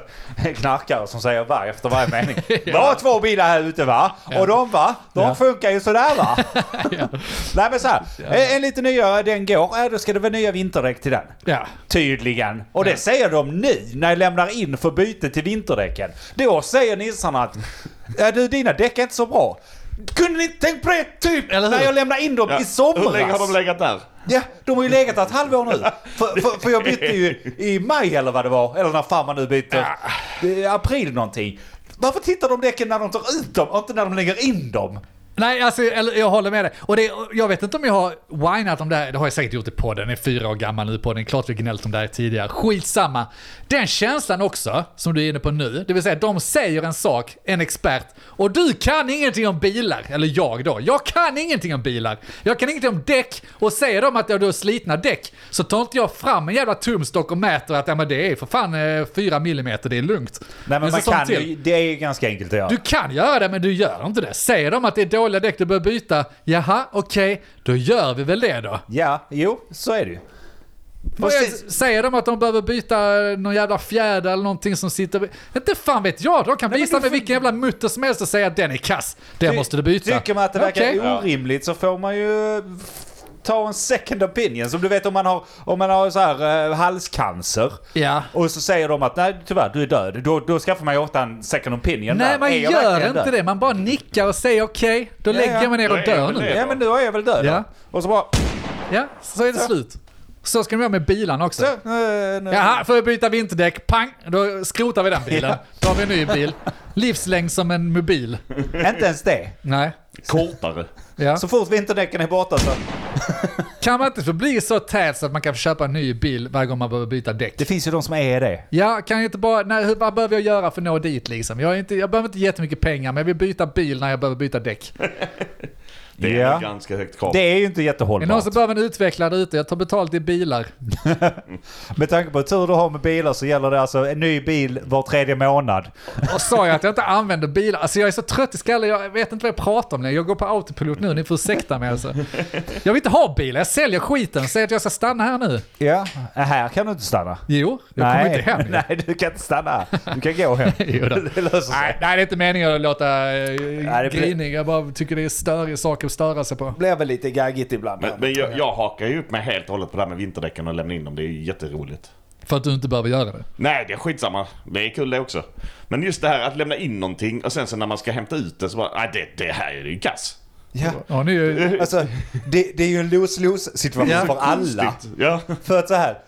knarkare som säger va efter varje mening. (laughs) Jag har två bilar här ute va? Och de va? De Ja. funkar ju sådär va? (laughs) Nej men så här, en, en lite nyare den går. Ja, då ska det vara nya vinterdäck till den. Ja. Tydligen. Och det säger de nu när jag lämnar in för byte till vinterdäcken. Då säger nissarna att ja, du, dina däck är inte så bra. Kunde ni inte tänkt på det typ Eller hur? när jag lämnade in dem Ja. i somras? Hur länge har de legat där? Ja, de har ju legat där ett halvår nu. För, för, för jag bytte ju i maj eller vad det var. Eller när fan man nu byter. I april någonting. Varför tittar de däcken när de tar ut dem och inte när de lägger in dem? Nej, alltså, jag håller med dig. Och det, jag vet inte om jag har whinat om det här, det har jag säkert gjort i podden, den är fyra år gammal nu podden, klart vi gnällt om det här tidigare. Skitsamma. Den känslan också, som du är inne på nu, det vill säga de säger en sak, en expert, och du kan ingenting om bilar, eller jag då, jag kan ingenting om bilar. Jag kan ingenting om däck, och säger de att jag har slitna däck, så tar inte jag fram en jävla tumstock och mäter att ja, men det är för fan eh, fyra millimeter, det är lugnt. Nej men En man kan ju, det är ju ganska enkelt att göra. Du kan göra det, men du gör inte det. Säger de att det är dåliga däck du bör byta, jaha, okej, då gör vi väl det då. Ja, jo, så är det ju. Säger de att de behöver byta någon jävla fjäder eller någonting som sitter... Inte fan vet jag, de kan Nej, visa med får- vilken jävla mutter som helst och säga att den är kass. Den Ty- måste du byta. Tycker man att det verkar Okej. orimligt så får man ju ta en second opinion. Som du vet om man har, om man har så här, eh, halscancer. Ja. Och så säger de att nej tyvärr du är död. Då, då skaffar man ju ofta en second opinion Nej, där. man Är jag gör verkligen inte död? det. Man bara nickar och säger okej, då Ja, lägger ja. mig ner Då och är jag dör väl nu. det. Ja men då är jag väl död Ja. då. Och så bara... Ja, så är det slut. Så ska de göra med bilarna också. Så, eh, nu- Jaha, får jag byta vinterdäck? Pang! Då skrotar vi den bilen. Ja. Då har vi en ny bil. Livslängd som en mobil. Inte ens det. Nej. Kortare. Ja. Så fort vinterdäcken är borta så... Kan man inte få bli så tät så att man kan köpa en ny bil varje gång man behöver byta däck? Det finns ju de som är det. Ja, kan jag inte bara, nej, vad behöver jag göra för att nå dit liksom? Jag, är inte, jag behöver inte jättemycket pengar, men jag vill byta bil när jag behöver byta däck. (laughs) Det är ett ganska högt krav. Det är ju inte Är det någon jättehållbart. som behöver en utvecklare ute? Jag tar betalt i bilar. (laughs) Med tanke på hur tur du har med bilar så gäller det alltså en ny bil var tredje månad. Och sa jag att jag inte använder bilar? Alltså jag är så trött i skallen, jag vet inte vad jag pratar om längre. Jag går på autopilot nu, ni får ursäkta mig alltså. Jag vill inte ha bil, jag säljer skiten. Säg att jag ska stanna här nu. Ja, här kan du inte stanna. Jo, jag kommer inte hem. (laughs) Nej, du kan inte stanna. Du kan gå hem. (laughs) Jo då. det löser sig. Nej, nej, det är inte meningen att låta eh, grinig. Jag bara tycker det är större saker saker att störa sig på. Blir väl lite gaggigt ibland. Men, men jag, jag hakar ju upp mig helt och hållet på det här med vinterdäcken och lämna in dem. Det är ju jätteroligt. För att du inte behöver göra det. Nej, det är skitsamma. Det är kul det också. Men just det här att lämna in någonting och sen så när man ska hämta ut det så bara, nej det, det här är ju kass. Ja. Ja, ni är. Alltså, det, det är ju en lose-lose situation Ja. för alla. Ja. För att så här.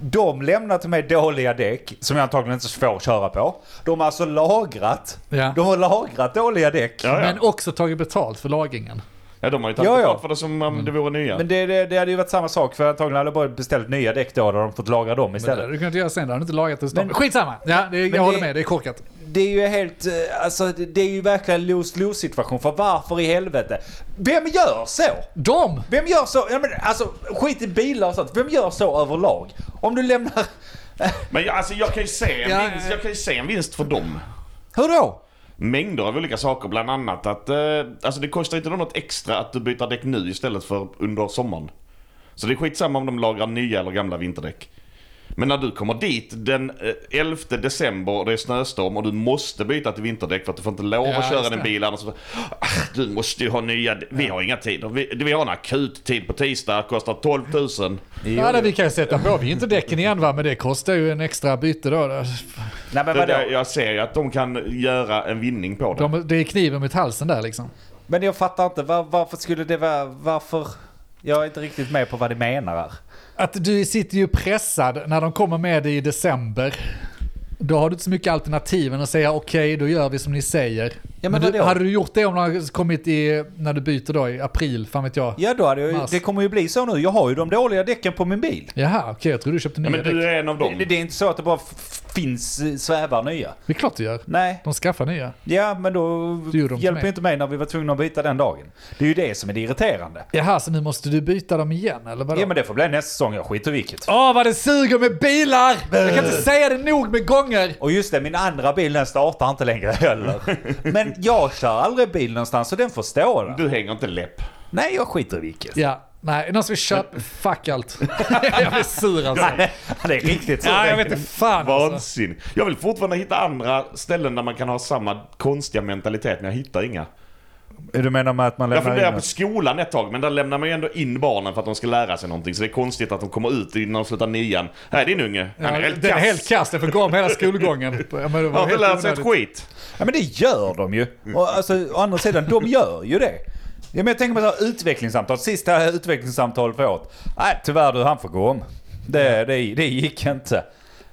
De lämnar till mig dåliga däck som jag antagligen inte får köra på. De har alltså lagrat. Ja. De har lagrat dåliga däck. Ja, ja. Men också tagit betalt för lagringen. Ja, de har ju tagit Ja, ja. för det som om det vore nya. Men det, det, det hade ju varit samma sak för antagligen hade jag bara beställt nya däck då har de fått lagra dem Men det istället. hade du kunnat göra sen, då hade du inte lagat det Men- men, Skitsamma! Ja, det, jag Men håller det- med, det är korkat. Det är ju helt, eh, alltså det det är ju verkligen en lose-lose situation. För varför i helvete? Vem gör så? De! Vem gör så? Ja, men, alltså skit i bilar och sånt. Vem gör så överlag? Om du lämnar... Men jag, alltså, jag, kan ju se en Ja, vinst, ja. jag kan ju se en vinst för dem. Hur då? Mängder av olika saker, bland annat att eh, alltså det kostar inte något extra att du byter däck nu istället för under sommaren. Så det är skitsamma om de lagrar nya eller gamla vinterdäck. Men när du kommer dit den eh, 11 december och det är snöstorm och du måste byta till vinterdäck för att du får inte lov Ja, att köra din bil annars så, "Ah, Du måste ju ha nya, vi har inga tider. Vi, vi har en akut tid på tisdag, kostar 12 000. Ja, det, vi kan ju sätta på vinterdäcken igen va, men det kostar ju en extra byte då. Nej men vadå? det, jag ser ju att de kan göra en vinning på det. De, det är kniven mot halsen där liksom. Men jag fattar inte, var, varför skulle det vara, varför? Jag är inte riktigt med på vad det menar här. Att du sitter ju pressad när de kommer med det i december. Då har du inte så mycket alternativ än att säga okej, då gör vi som ni säger. men men du, hade du gjort det om de hade kommit i, när du byter då i april, fan vet jag? Ja då hade jag, det kommer ju bli så nu. Jag har ju de dåliga däcken på min bil. Jaha, okej, jag tror du köpte Ja, nya men du är en av dem. Det, det är inte så att det bara finns svävar nya. Det är klart du gör. Nej. De skaffar nya. Ja, men då Det hjälper mig. inte mig när vi var tvungna att byta den dagen. Det är ju det som är det irriterande. Jaha, så nu måste du byta dem igen eller vadå? Ja, men det får bli nästa säsong. Jag skiter vilket. Åh, vad det suger med bilar! Jag kan inte säga det nog med gånger! Och just det, min andra bil den startar inte längre heller. (laughs) Men jag kör aldrig bil någonstans så den får stå där. Du hänger inte läpp. Nej, jag skiter i vilket. Ja, nej, någon som vill köpa... Fuck allt. (laughs) jag blir sur alltså. det är riktigt så. Ja, jag vet inte fan alltså. Vansinne. Jag vill fortfarande hitta andra ställen där man kan ha samma konstiga mentalitet, men jag hittar inga. Du menar med att man Jag lämnar funderar in på skolan ett tag, men där lämnar man ju ändå in barnen för att de ska lära sig någonting. Så det är konstigt att de kommer ut innan de slutar nian. Här är din unge. Han är Ja, helt den är kass. helt kass, den får gå om hela skolgången. (laughs) Ja, men det Han var har inte helt lärt sig ett skit. Ja men det gör de ju. Och alltså, å andra sidan, de gör ju det. Ja, men jag tänker på så här, utvecklingssamtal. Sista utvecklingssamtalet för året. Nej tyvärr du, han får gå om. Det, det, det gick inte.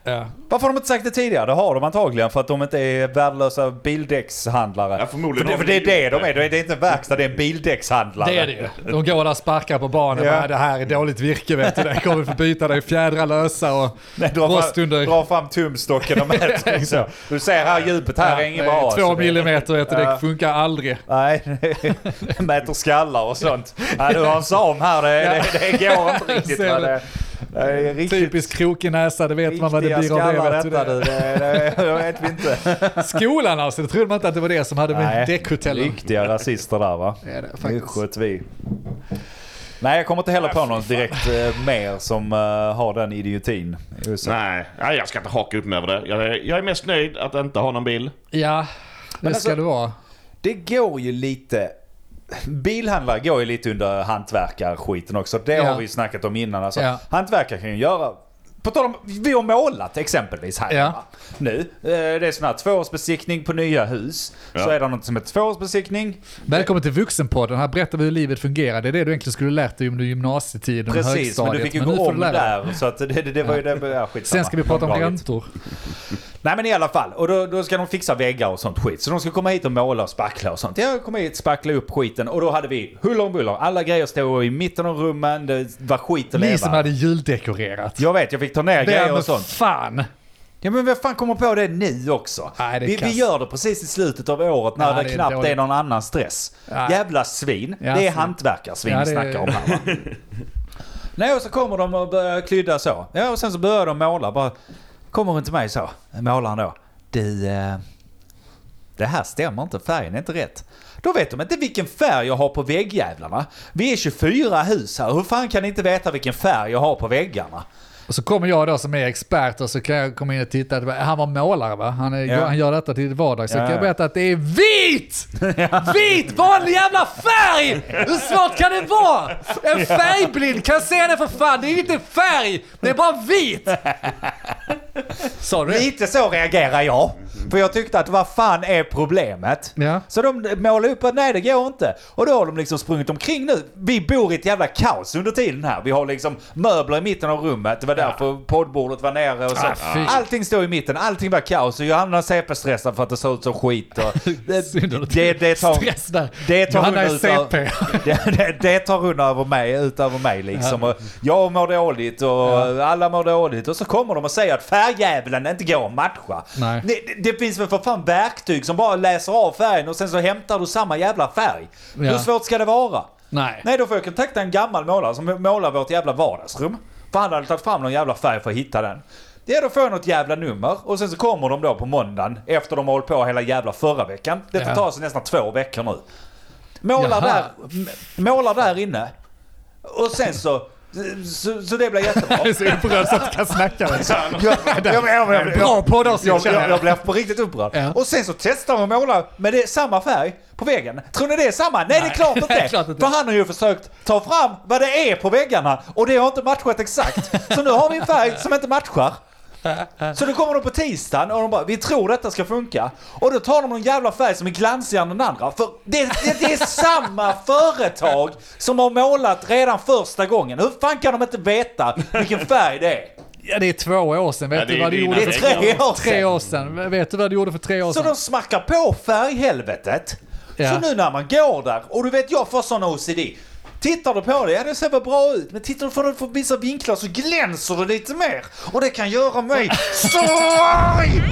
Ja. Varför har de inte sagt det tidigare? Det har de antagligen för att de inte är värdelösa bildäckshandlare. Ja, förmodligen för, det, för de det är det de är. Det är inte en verkstad, det är en bildäckshandlare. Det är det ju. De går där och sparkar på barnen. Ja. Ja. Det här är dåligt virke vet du. Det kommer vi få byta. Det är fjädrar lösa och Nej, dra, rost fram, under... dra fram tumstocken och mäter. så. (laughs) Du ser här djupet här är inget det är bra. Två millimeter vet du, Ja. det funkar aldrig. Nej, (laughs) mäter skallar och sånt. Nej, du har en sam här, det, det, det går inte riktigt. Det, det är riktigt Typisk krokig näsa, det vet man vad det blir av det. Detta det. Det, det, det vet vi inte. (laughs) Skolan alltså, det trodde man inte att det var det som hade med Nej, däckhotellen. Riktiga rasister där va? Det är det åt vi. Nej, jag kommer inte heller på någon direkt eh, mer som eh, har den idiotin. Nej, nej, jag ska inte haka upp mig över det. Jag är, jag är mest nöjd att inte ha någon bil. Ja, det alltså- ska det vara. Det går ju lite... Bilhandlare går ju lite under hantverkarskiten också. Det Ja. har vi ju snackat om innan. Alltså, Ja. Hantverkare kan ju göra... På tal om, vi har målat exempelvis här Ja. Nu. Eh, Det är sån här tvåårsbesiktning på nya hus. Så Ja. är det något som heter tvåårsbesiktning. Välkommen till Vuxenpodden, här berättar vi hur livet fungerar. Det är det du egentligen skulle lärt dig under gymnasietiden och Precis, men högstadiet. du fick ju nu gå om där. Så att det, det, det var ju det. Ja. Sen ska vi prata om räntor. Nej men i alla fall. Och då, då ska de fixa väggar och sånt skit. Så de ska komma hit och måla och spackla och sånt. Jag kom hit, spackla upp skiten och då hade vi huller om buller. Alla grejer stod i mitten av rummen. Det var skit att Ni leva. som hade juldekorerat. Jag vet, jag fick ta ner grejer och sånt. fan. Ja men vem fan kommer på det nu också? Nej, det är vi, kass. vi gör det precis i slutet av året när Ja, det, det är knappt dåligt. är någon annan stress. Ja. Jävla svin. Ja, det är så- hantverkarsvin Ja, vi det- snackar om här va? (laughs) Nej och så kommer de och börjar klydda så. Ja och sen så börjar de måla. Bara kommer hon till mig så, målaren då. Du, eh, det här stämmer inte, färgen är inte rätt. Då vet de inte vilken färg jag har på väggjävlarna. Vi är 24 hus här, hur fan kan ni inte veta vilken färg jag har på väggarna? Och så kommer jag då som är expert och så kan jag komma in och titta. Han var målare va? Han, är, Ja. han gör detta till vardags. Så Ja, kan jag ja. berätta att det är vit! (laughs) Vit! Vanlig jävla färg! Hur svårt kan det vara? En färgblind kan se det för fan. Det är inte färg, det är bara vit! (laughs) Sa du? Lite så reagerar jag. För jag tyckte att vad fan är problemet? Ja. Så de målar upp att nej det går inte. Och då har de liksom sprungit omkring nu. Vi bor i ett jävla kaos under tiden här. Vi har liksom möbler i mitten av rummet. Det var därför poddbordet var nere och så. Ah, allting står i mitten, allting var kaos. Och Johanna CP-stressad för att det ser ut som skit. Och (laughs) det, det, det tar... Stress där. Det tar Johanna hon är CP. (laughs) det, det, det tar hon över mig, ut över mig liksom. Och jag mår dåligt och alla mår dåligt. Och så kommer de och säger att färgjävulen inte går att matcha. Det, det, finns väl för fan verktyg som bara läser av färgen och sen så hämtar du samma jävla färg. Ja. Hur svårt ska det vara? Nej. Nej, då får jag kontakta en gammal målare som målar vårt jävla vardagsrum. För han hade tagit fram någon jävla färg för att hitta den. Ja, då får jag något jävla nummer och sen så kommer de då på måndagen efter de har hållit på hela jävla förra veckan. Det Ja. tar alltså nästan två veckor nu. Målar Jaha. där, målar där inne. Och sen så, så, så det blir jättebra. Jag (laughs) är så upprörd så att jag kan snacka. med dig. Jag, jag, jag, jag, jag, Bra poddavsnitt jag, jag, jag blev på riktigt upprörd. Ja. Och sen så testar de att måla med det, samma färg på väggen. Tror ni det är samma? Nej, det är klart inte. det (laughs) är klart inte. För han har ju försökt ta fram vad det är på väggarna och det har inte matchat exakt. (laughs) Så nu har vi en färg som inte matchar. (laughs) Så då kommer de på tisdagen och de bara, vi tror detta ska funka. Och då tar de någon jävla färg som är glansigare än den andra. För det, det, det är samma (laughs) företag som har målat redan första gången. Hur fan kan de inte veta vilken färg det är? Ja, det är två år sedan. Vet Ja, det du vad du gjorde Det är tre år tre sedan. år sedan? Vet du vad du gjorde för tre år Så sedan? de smackar på färghelvetet. Ja. Så nu när man går där, och du vet jag får sån OCD. Tittar du på det, ja det ser väl bra ut. Men tittar du på det från vissa vinklar så glänser det lite mer. Och det kan göra mig så arg!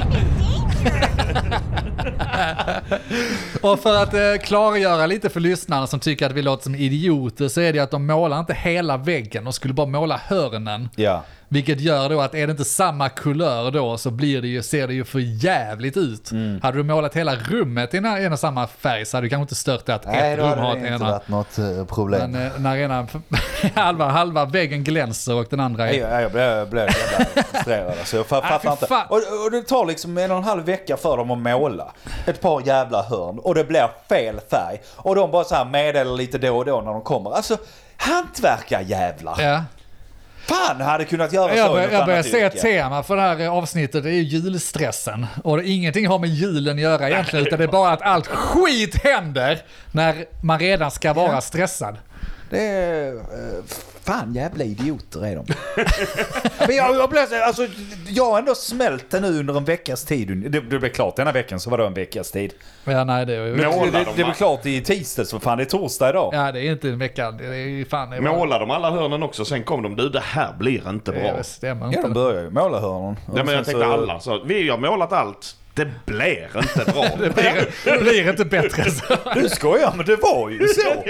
(laughs) Och för att eh, klargöra lite för lyssnarna som tycker att vi låter som idioter så är det att de målar inte hela väggen, de skulle bara måla hörnen. Ja. Vilket gör då att är det inte samma kulör då så blir det ju, ser det ju för jävligt ut. Mm. Hade du målat hela rummet i en, en och samma färg så hade du kanske inte stört det att ett rum har ett ena. något uh, problem. Men eh, när ena (laughs) halva, halva väggen glänser och den andra Nej, är... jag, jag blev, jag blev jävla frustrerad alltså. Jag fa- fattar inte. fan. Och, och det tar liksom en och en halv vecka för dem att måla ett par jävla hörn och det blir fel färg. Och de bara så här meddelar lite då och då när de kommer. Alltså, hantverkarjävlar. Ja. Fan hade kunnat göra Jag, så bör, jag börjar se ett tema för det här eh, avsnittet, det är ju julstressen. Och det, ingenting har med julen att göra egentligen, utan det är bara att allt skit händer när man redan ska vara stressad. Det är... fan jävla idioter är de. (laughs) Men jag, jag, blev, så- alltså, jag har ändå smält det nu under en veckas tid. Det, det blev klart denna veckan så var det en veckas tid. Ja, nej, det, Det, det, de det blev klart i tisdags för fan, det är torsdag idag. ja, det är inte en vecka. Det är fan... Det är bara- Målar de alla hörnen också, sen kom de, du det här blir inte bra. Det stämmer Ja, inte. de börjar ju måla hörnen. Nej men jag tänkte alla, så vi har målat allt, det blir inte bra. (laughs) Det blir, det blir inte bättre så. (laughs) Du skojar, men det var ju så.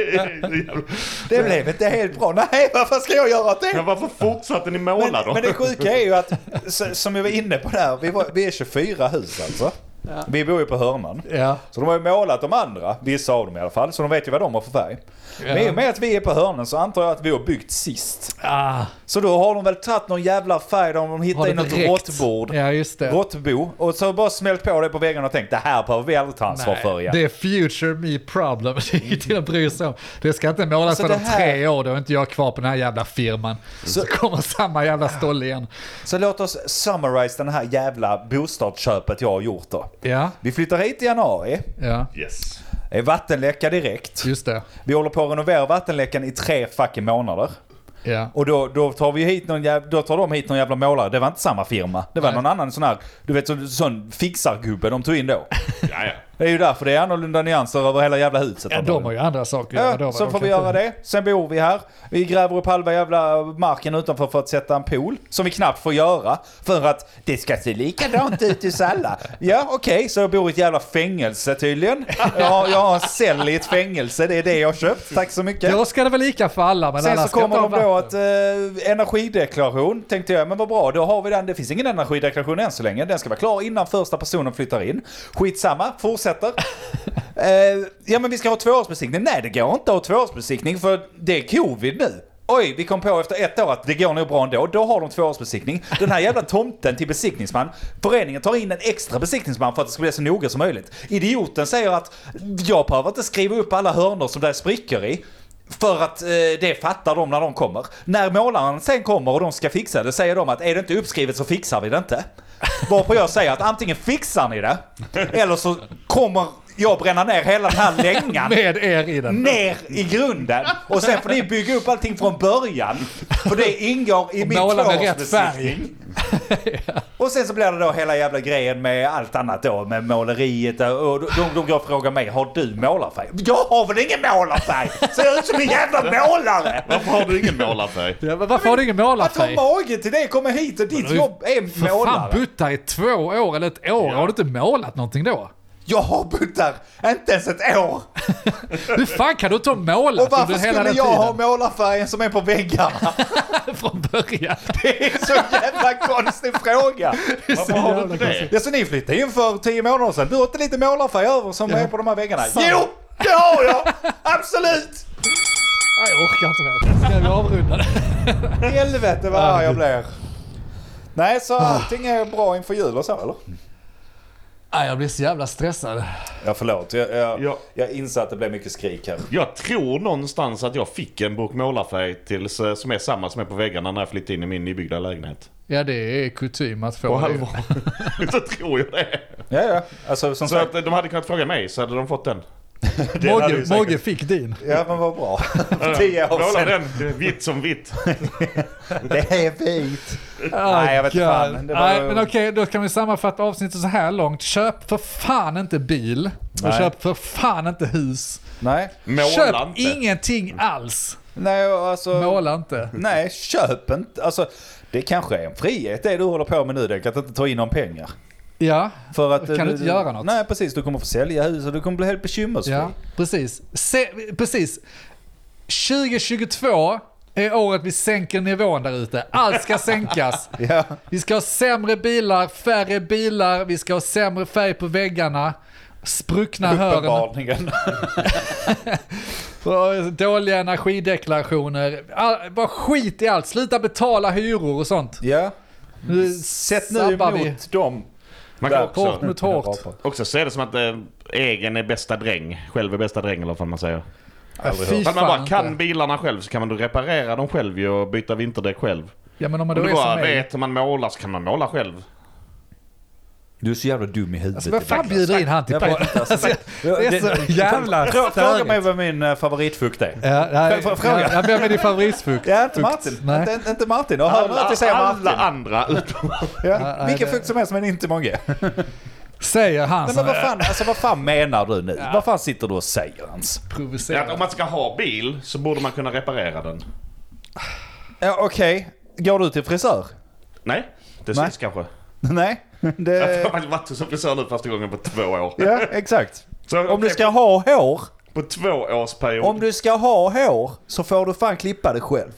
Det blev inte helt bra. Nej, varför ska jag göra det? Men varför fortsatte ni måla Men, då? men det sjuka är ju att, som jag var inne på där, vi, var, vi är 24 hus alltså. Vi bor ju på hörnan. Ja. Så de har ju målat de andra, vissa av dem i alla fall, så de vet ju vad de har för färg. Men i och med att vi är på hörnen så antar jag att vi har byggt sist. Ah, Så då har de väl tagit någon jävla färg, de har hittat i något råttbord. Ja, just det. Råttbo. Och så bara smält på det på väggen och tänkt det här behöver vi aldrig ta ansvar för igen. det är future me problem. (laughs) Det är ingenting att bry sig om. Det ska inte målas Alltså, för om här- tre år, då är inte jag kvar på den här jävla firman. Så, kommer samma jävla stolle igen. Så låt oss summarize den här jävla bostadsköpet jag har gjort då. Ja, Vi flyttar hit i januari. ja, Yes. Det är vattenläcka direkt. just det. Vi håller på att renovera vattenläckan i tre fucking månader. Ja. Och då, då tar vi hit någon jävla, då tar de hit någon jävla målare. Det var inte samma firma. Det var Nej. någon annan sån här, du vet sån, sån fixargubbe de tog in då. Ja, ja. Det är ju därför det är annorlunda nyanser över hela jävla huset. ja, de har ju andra saker att göra. Ja, så får vi göra det. Sen bor vi här. Vi gräver upp halva jävla marken utanför för att sätta en pool. Som vi knappt får göra. För att det ska se likadant ut hos alla. (laughs) Ja, okej, så jag bor i ett jävla fängelse tydligen. Jag har, jag har en cell i ett fängelse, det är det jag har köpt. Tack så mycket. Då ska det vara lika för alla, men Sen alla så kommer de då att eh, energideklaration, tänkte jag, men vad bra, då har vi den. Det finns ingen energideklaration än så länge. Den ska vara klar innan första personen flyttar in. Skitsamma, fortsätter. (laughs) eh, ja men vi ska ha tvåårsbesiktning. Nej det går inte att ha tvåårsbesiktning för det är covid nu. oj, vi kom på efter ett år att det går nog bra ändå. Då har de tvåårsbesiktning. Den här jävla tomten till besiktningsman, föreningen tar in en extra besiktningsman för att det ska bli så noga som möjligt. Idioten säger att jag behöver inte skriva upp alla hörnor som det är sprickor i. För att eh, det fattar de när de kommer. När målaren sen kommer och de ska fixa det säger de att är det inte uppskrivet så fixar vi det inte. Varpå jag säger att antingen fixar ni det eller så kommer jag bränna ner hela den här längan (laughs) Med er i den. ner i grunden. Och sen får ni bygga upp allting från början. För det ingår i Och min måla med rätt tvåårsbesiktning. Och sen så blir det då hela jävla grejen med allt annat då. Med måleriet och de, de går och frågar mig, har du målarfärg? Jag har väl ingen målarfärg? Ser ut som en jävla målare! Varför har du ingen målarfärg? Ja, men varför har du ingen Att ha målarfärg? mage till det, komma hit och ditt jobb är För fan målare. butta i två år eller ett år. Ja. Har du inte målat någonting då? Jag har bott där inte ens ett år. (laughs) Hur fan kan du inte ha målat Och varför under hela skulle den jag ha målarfärgen som är på väggarna? (laughs) Från början. Det är så jävla konstig fråga. (laughs) Varför har du inte det? Ja, så ni flyttade in för tio månader sedan. Du har inte lite målarfärg över som är på de här väggarna? Sant. Jo, det har jag! Absolut! Nej, jag orkar inte mer. Ska vi avrunda det? Helvete vad arg jag blir. Nej, så allting är bra inför jul och så eller? Nej, jag blir så jävla stressad. Ja, förlåt. Jag, jag, Ja. jag inser att det blev mycket skrik här. Jag tror någonstans att jag fick en burk målarfärg till, som är samma som är på väggarna när jag flyttade in i min nybyggda lägenhet. Ja, det är kutym att få På det. (laughs) så tror jag det. Ja, ja. Alltså som Så sagt. att de hade kunnat fråga mig så hade de fått den. (laughs) Mogge, Mogge fick din. Ja, men vad bra. (laughs) Tio år Måla sedan. den det är vitt som vitt. (laughs) Det är fint. Nej, jag vet God. fan. Det var- Nej, men okej, då kan vi sammanfatta avsnittet så här långt. Köp för fan inte bil. Och Nej. köp för fan inte hus. Nej. Måla köp inte. ingenting alls. Nej, alltså. Måla inte. Nej, köp inte. Alltså, det kanske är en frihet det du håller på med nu, Denk, att inte ta in någon pengar. Ja, För att, Kan du inte göra något? Nej, precis. Du kommer få sälja hus och du kommer bli helt bekymmersfri. ja precis. Se, precis. 2022 är året vi sänker nivån där ute. Allt ska sänkas. (laughs) Ja. Vi ska ha sämre bilar, färre bilar, vi ska ha sämre färg på väggarna, spruckna hörn, (laughs) dåliga energideklarationer. All, bara skit i allt, sluta betala hyror och sånt. ja. Nu Sätt nu emot vi. dem. Man kan också, Hårt mot hårt. också se det som att eh, egen är bästa dräng. Själv är bästa dräng eller vad man säger. Fy hört. Ifall man bara kan inte. bilarna själv så kan man då reparera dem själv ju och byta vinterdäck själv. Ja men om man Om då du är som bara vet hur man målar så kan man måla själv. Du är så jävla dum i huvudet. Alltså vem fan bjuder in han till inte, alltså, Det är så jävla Fråga, störigt. mig vad min eh, favoritfukt är. Ja, nej, fråga? ja, vem är din favoritfukt? Ja, inte Martin. Nej. Inte, inte Martin. Och nu att säger alla Martin. andra utom... (laughs) Ja, nej, vilken det- fukt som helst men inte Mogge. Säger han Nej, men vad fan, alltså, vad fan menar du nu? Vad fan sitter du och säger ens? Ja, om man ska ha bil så borde man kunna reparera den. Ja, Okej, går du till frisör? Nej, det Nej. syns kanske. Nej. (laughs) Jag Det... har faktiskt varit som frisör nu första gången på två år. Ja, exakt. Så, Om du ska ha hår, På två års period. om du ska ha hår så får du fan klippa det själv.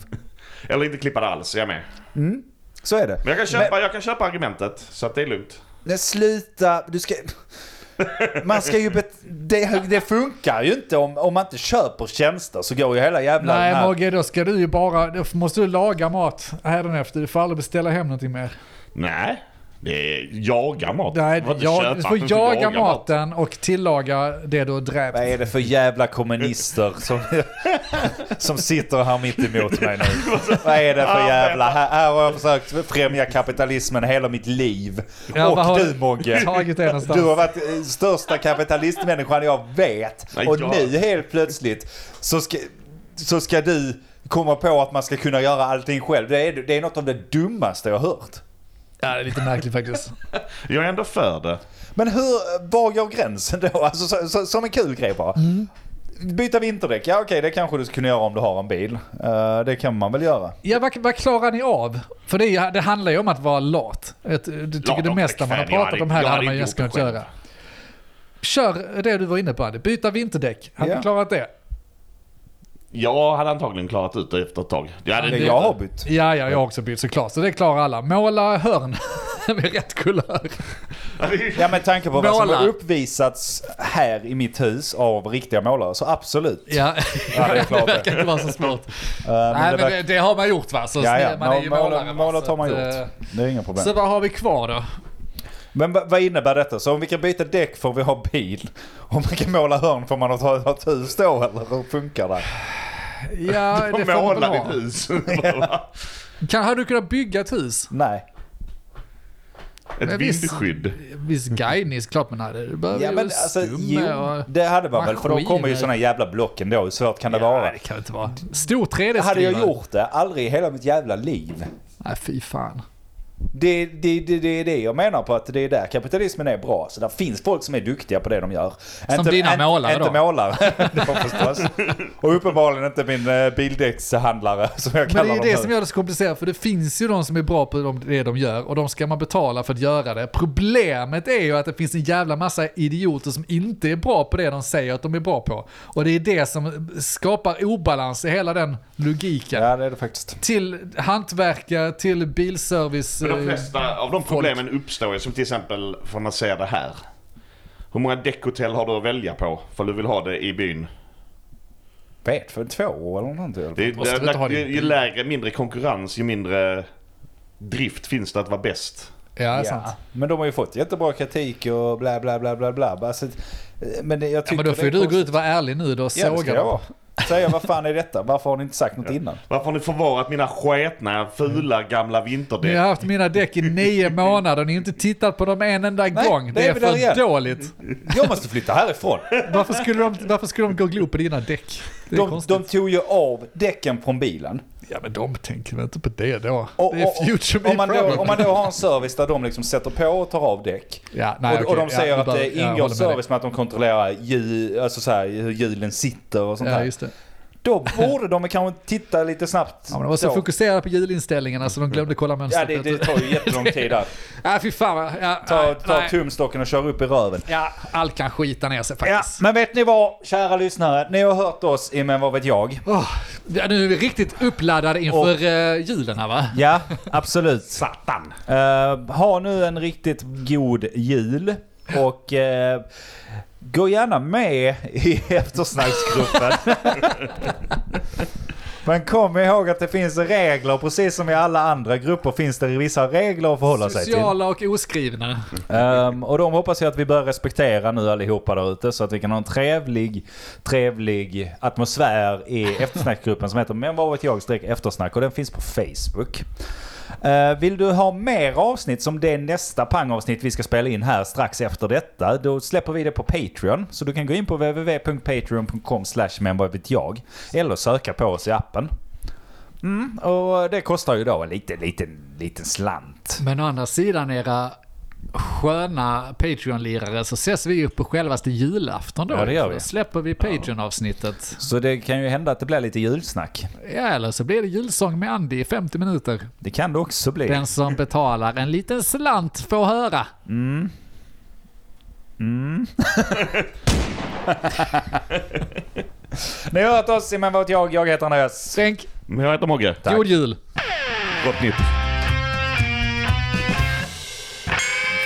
Eller inte klippa det alls, jag är med. Så är det. Men jag kan köpa, jag kan köpa argumentet, så att det är lugnt. Men sluta, du ska... Man ska ju bet... det, det funkar ju inte om, om man inte köper tjänster så går ju hela jävla... Nej här- Mogge, då ska du ju bara, då måste du laga mat hädanefter. Du får aldrig beställa hem någonting mer. Nej, det är jaga mat. Nej, jag, du får jaga mat. maten och tillaga det du har dräpt. Vad är det för jävla kommunister som, (laughs) som sitter här mitt emot mig nu? Vad är det för jävla... Här, här har jag försökt främja kapitalismen hela mitt liv. Ja, och har du Mogge, tagit det någonstans? du har varit eh, största kapitalistmänniskan jag vet. Nej, och jag- nu helt plötsligt så ska, så ska du komma på att man ska kunna göra allting själv. Det är, det är något av det dummaste jag har hört. Ja, det är lite märkligt faktiskt. Jag är ändå för det. Men hur, var går gränsen då? Alltså, så, så, som en kul grej bara. Byta vinterdäck, ja okej det kanske du skulle kunna göra om du har en bil. Eh, det kan man väl göra. Ja, vad, vad klarar ni av? För det, är- det handlar ju om att vara lat. Ett, du tycker Lat det mesta man har. Jag pratat om här jag hade man ju inte kunnat göra. Kör det du var inne på, Andy. byta vinterdäck. Hade Ja. ni klarat det? Jag hade antagligen klarat ut det efter ett tag. Jag hade Men jag har det. bytt. Ja, ja, jag har också bytt såklart. Så det klarar alla. Måla hörn. (laughs) med rätt kulör. Ja, det med tanke på vad som Måla. har uppvisats här i mitt hus av riktiga målare så absolut. Ja, Ja, det är (laughs) klart det verkar inte vara så svårt. Uh, Nej, men verkar- det, det har man gjort va? Så ja, ja. man är ju Måla- målare. Så har man gjort. eh, Det är inga problem. Så vad har vi kvar då? Men va- vad innebär detta? Så om vi kan byta däck får vi ha bil? Om man kan måla hörn får man ha ett hus då eller hur funkar det? Ja, (laughs) det får man Måla väl ha. ditt hus. (laughs) Kan, hade du kunnat bygga ett hus? Nej. Ett Men vindskydd. Viss guidning klart man hade. Du behöver Ja men alltså jo, och... det hade man väl för då kommer ju såna jävla block ändå. Hur svårt kan det vara? det kan det inte vara. Stor 3D-skrivare. Hade jag gjort det? Aldrig i hela mitt jävla liv. Nej, fy fan. Det, det, det, det är det jag menar på att det är där kapitalismen är bra. Så där finns folk som är duktiga på det de gör. Som dina målare Inte då? målare, (laughs) det (laughs) förstås. Och uppenbarligen inte min eh, bildäckshandlare (laughs) som jag Men det kallar är det nu. som gör det så komplicerat, för det finns ju de som är bra på de- det de gör och de ska man betala för att göra det. Problemet är ju att det finns en jävla massa idioter som inte är bra på det de säger att de är bra på. Och det är det som skapar obalans i hela den logiken. Ja det är det faktiskt. Till hantverkare, till bilservice. De eh, flesta av de problemen uppstår ju som till exempel, får man säga det här. Hur många däckhotell har du att välja på? För du vill ha det i byn. Vet för två eller någonting. Det, det, det, ju bil? lägre, mindre konkurrens, ju mindre drift finns det att vara bäst. Ja, det är sant. Men de har ju fått jättebra kritik och bla bla bla bla bla. Alltså, men jag Ja, tycker men då får ju du gå ut och vara ärlig nu då och Ja det ska såga jag dem. Säga vad fan är detta? Varför har ni inte sagt något innan? Varför har ni förvarat mina sketna, fula, gamla vinterdäck? Ni har haft mina däck i nio månader och ni har inte tittat på dem en enda gång. det Det är är där för igen. dåligt. Jag måste flytta härifrån. Varför skulle, de, varför skulle de gå och glo på dina däck? De, de tog ju av däcken från bilen. Ja men de tänker väl inte på det då. Och, det är och- future me om, man då, om man då har en service där de liksom sätter på och tar av däck. ja, nej, och, och okej. de säger ja, att det ingår håller med service med att de kontrollerar hjul, alltså så här, hur hjulen sitter och sånt Ja, här. Då borde de kanske titta lite snabbt. Ja, men de var så då. fokuserade på hjulinställningarna så de glömde kolla Ja, mönstret. det, det tar ju jättelång tid där. (laughs) Ja, fy fan. Ja, Ta, ta nej. tumstocken och kör upp i röven. Ja, allt kan skita ner sig Ja, faktiskt. men vet ni vad, kära lyssnare? Ni har hört oss i Men vad vet jag? Ja, nu är vi riktigt uppladdade inför uh, julen här va? Ja, (laughs) absolut. Satan! Eh, ha nu en riktigt god jul och eh, gå gärna med i (laughs) eftersnacksgruppen. (laughs) Men kom ihåg att det finns regler, precis som i alla andra grupper finns det vissa regler att förhålla sig till. Sociala och oskrivna. Ehm, och de hoppas jag att vi börjar respektera nu allihopa där ute så att vi kan ha en trevlig, trevlig atmosfär i eftersnackgruppen som heter Men vad vet jag streck eftersnack och den finns på Facebook. Eh, vill du ha mer avsnitt som det nästa pangavsnitt vi ska spela in här strax efter detta, då släpper vi det på Patreon. Så du kan gå in på www.patreon.com men vad vet jag. Eller söka på oss i appen. Mm, och det kostar ju då en liten, liten, liten slant. Men å andra sidan era sköna Patreon-lirare så ses vi upp på självaste julafton då. Ja, det gör vi. Då släpper vi Patreon-avsnittet. Så det kan ju hända att det blir lite julsnack. Ja, eller så blir det julsång med Andy i 50 minuter. Det kan det också bli. Den som betalar en liten slant får höra. (laughs) Ni har hört oss i Men vad vet jag, jag heter Andreas. Stänk, Men jag heter Mogge. god jul! Gott nytt.